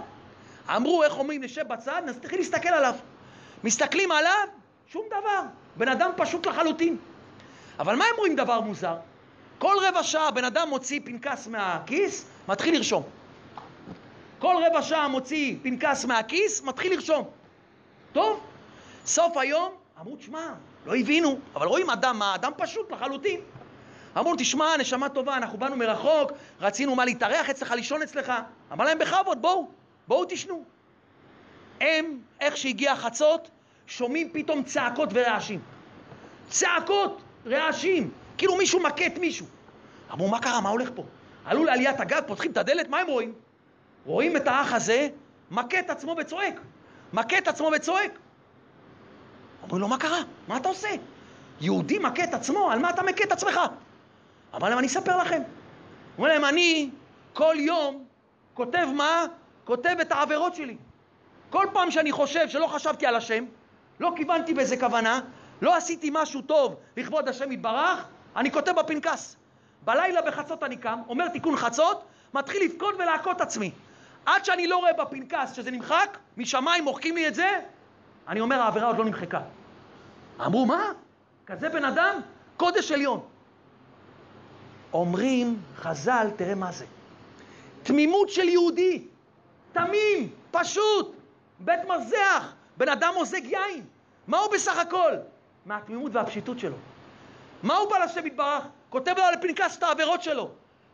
A: אמרו, איך אומרים, נשב בצד, נתחיל להסתכל עליו. מסתכלים עליו, שום דבר. בן אדם פשוט לחלוטין. אבל מה הם רואים דבר מוזר? כל רבע שעה בן אדם מוציא פנקס מהכיס, מתחיל לרשום. כל רבע שעה מוציא פנקס מהכיס, מתחיל לרשום. טוב, סוף היום אמרו, תשמע, לא הבינו, אבל רואים אדם, מה? אדם פשוט לחלוטין. אמרו, תשמע, נשמה טובה, אנחנו באנו מרחוק, רצינו מה להתארח אצלך, לישון אצלך. אמר להם, בכבוד, בואו, בואו תשנו. הם, איך שהגיע חצות, שומעים פתאום צעקות ורעשים. צעקות, רעשים, כאילו מישהו מכה את מישהו. אמרו, מה קרה? מה הולך פה? עלו לעליית הגג, פותחים את הדלת, מה הם רואים? רואים את האח הזה מכה את עצמו וצועק. מכה את עצמו וצועק. אומרים לו, מה קרה? מה אתה עושה? יהודי מכה את עצמו, על מה אתה מכה את עצמך? אמר להם, אני אספר לכם. אומר להם, אני כל יום כותב מה? כותב את העבירות שלי. כל פעם שאני חושב שלא חשבתי על השם, לא כיוונתי באיזה כוונה, לא עשיתי משהו טוב לכבוד השם יתברך, אני כותב בפנקס. בלילה בחצות אני קם, אומר תיקון חצות, מתחיל לבכות ולהכות עצמי. עד שאני לא רואה בפנקס שזה נמחק, משמיים מוחקים לי את זה, אני אומר העבירה עוד לא נמחקה. אמרו, מה? כזה בן אדם? קודש עליון. אומרים חז"ל, תראה מה זה. תמימות של יהודי, תמים, פשוט, בית מרזח, בן אדם מוזג יין. מה הוא בסך הכל? מהתמימות והפשיטות שלו. מה הוא בא לשם יתברך? כותב לו על הפנקס את העבירות שלו.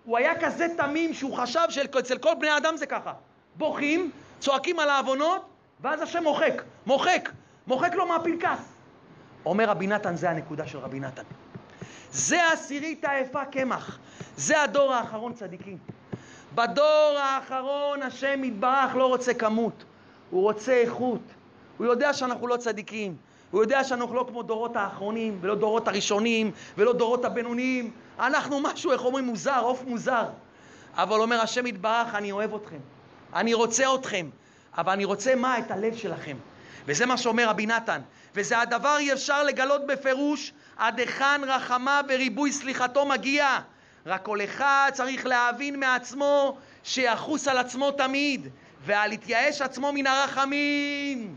A: הוא היה כזה תמים שהוא חשב שאצל כל בני אדם זה ככה. בוכים, צועקים על העוונות, ואז השם מוחק, מוחק, מוחק לו מהפנקס. אומר רבי נתן, זה הנקודה של רבי נתן. זה עשירית העפה קמח. זה הדור האחרון צדיקים. בדור האחרון השם יתברך לא רוצה כמות, הוא רוצה איכות. הוא יודע שאנחנו לא צדיקים, הוא יודע שאנחנו לא כמו דורות האחרונים, ולא דורות הראשונים, ולא דורות הבינוניים. אנחנו משהו, איך אומרים, מוזר, עוף מוזר. אבל אומר השם יתברך, אני אוהב אתכם. אני רוצה אתכם. אבל אני רוצה מה? את הלב שלכם. וזה מה שאומר רבי נתן. וזה הדבר אי אפשר לגלות בפירוש עד היכן רחמה וריבוי סליחתו מגיע. רק כל אחד צריך להבין מעצמו שיחוס על עצמו תמיד, ואל יתייאש עצמו מן הרחמים.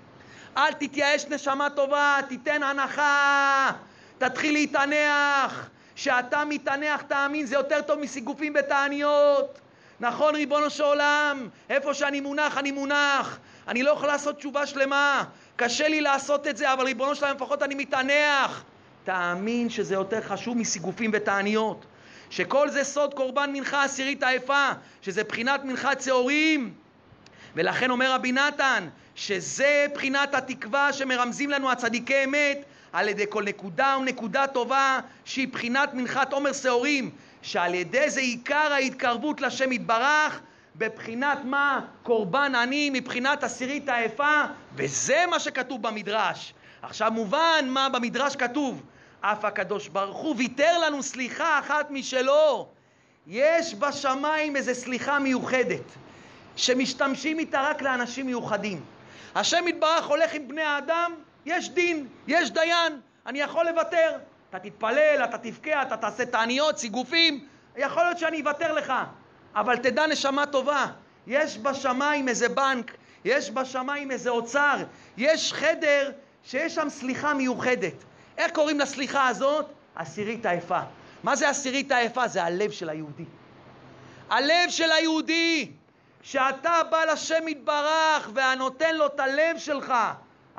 A: אל תתייאש נשמה טובה, תיתן הנחה, תתחיל להתענח. כשאתה מתענח, תאמין, זה יותר טוב מסיגופים בתעניות. נכון, ריבונו של עולם, איפה שאני מונח, אני מונח. אני לא יכול לעשות תשובה שלמה. קשה לי לעשות את זה, אבל ריבונו של עולם, לפחות אני מתענח. תאמין שזה יותר חשוב מסיגופים ותעניות. שכל זה סוד קורבן מנחה עשירית העפה, שזה בחינת מנחת שעורים. ולכן אומר רבי נתן, שזה בחינת התקווה שמרמזים לנו הצדיקי אמת על ידי כל נקודה ונקודה טובה שהיא בחינת מנחת עומר שעורים, שעל ידי זה עיקר ההתקרבות לשם יתברך בבחינת מה? קורבן עני מבחינת עשירית העפה וזה מה שכתוב במדרש. עכשיו מובן מה במדרש כתוב אף הקדוש ברוך הוא ויתר לנו סליחה אחת משלו יש בשמיים איזה סליחה מיוחדת שמשתמשים איתה רק לאנשים מיוחדים. השם יתברך הולך עם בני האדם, יש דין, יש דיין, אני יכול לוותר. אתה תתפלל, אתה תבכה, אתה תעשה תעניות, סיגופים, יכול להיות שאני אוותר לך. אבל תדע נשמה טובה, יש בשמיים איזה בנק, יש בשמיים איזה אוצר, יש חדר שיש שם סליחה מיוחדת. איך קוראים לסליחה הזאת? עשירית העפה. מה זה עשירית העפה? זה הלב של היהודי. הלב של היהודי. שאתה בא לשם יתברך והנותן לו את הלב שלך,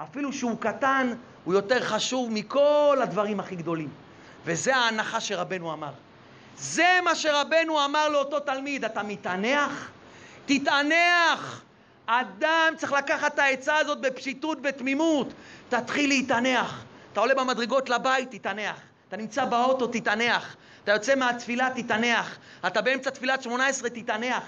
A: אפילו שהוא קטן, הוא יותר חשוב מכל הדברים הכי גדולים. וזה ההנחה שרבנו אמר. זה מה שרבנו אמר לאותו תלמיד, אתה מתענח? תתענח! אדם צריך לקחת את העצה הזאת בפשיטות, בתמימות. תתחיל להתענח. אתה עולה במדרגות לבית, תתענח. אתה נמצא באוטו, תתענח. אתה יוצא מהתפילה, תתענח. אתה באמצע תפילת שמונה עשרה, תתענח.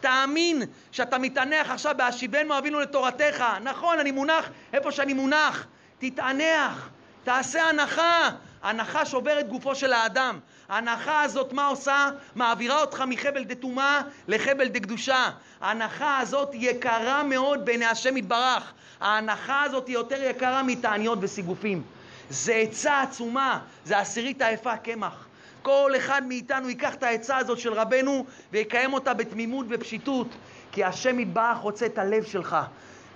A: תאמין שאתה מתענח עכשיו בהשיבנו אבינו לתורתך. נכון, אני מונח איפה שאני מונח. תתענח, תעשה הנחה. הנחה שוברת גופו של האדם. ההנחה הזאת, מה עושה? מעבירה אותך מחבל דתומה לחבל דקדושה. ההנחה הזאת יקרה מאוד בעיני השם יתברך. ההנחה הזאת היא יותר יקרה מתעניות וסיגופים. זה עצה עצומה, זה עשירית היפה קמח. כל אחד מאיתנו ייקח את העצה הזאת של רבנו ויקיים אותה בתמימות ופשיטות, כי השם יתברך רוצה את הלב שלך.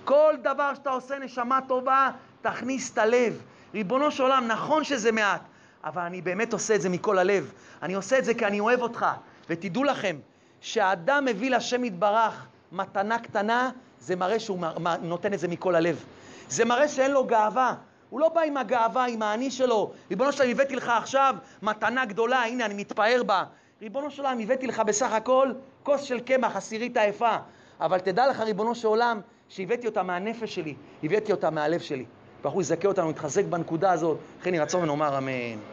A: כל דבר שאתה עושה נשמה טובה, תכניס את הלב. ריבונו של עולם, נכון שזה מעט, אבל אני באמת עושה את זה מכל הלב. אני עושה את זה כי אני אוהב אותך. ותדעו לכם, שהאדם מביא לשם יתברך מתנה קטנה, זה מראה שהוא נותן את זה מכל הלב. זה מראה שאין לו גאווה. הוא לא בא עם הגאווה, עם האני שלו. ריבונו של עולם, הבאתי לך עכשיו מתנה גדולה, הנה, אני מתפאר בה. ריבונו של עולם, הבאתי לך בסך הכל כוס של קמח, עשירית היפה. אבל תדע לך, ריבונו של עולם, שהבאתי אותה מהנפש שלי, הבאתי אותה מהלב שלי. ברוך הוא יזכה אותנו, יתחזק בנקודה הזאת. לכן יהי רצון ונאמר אמן.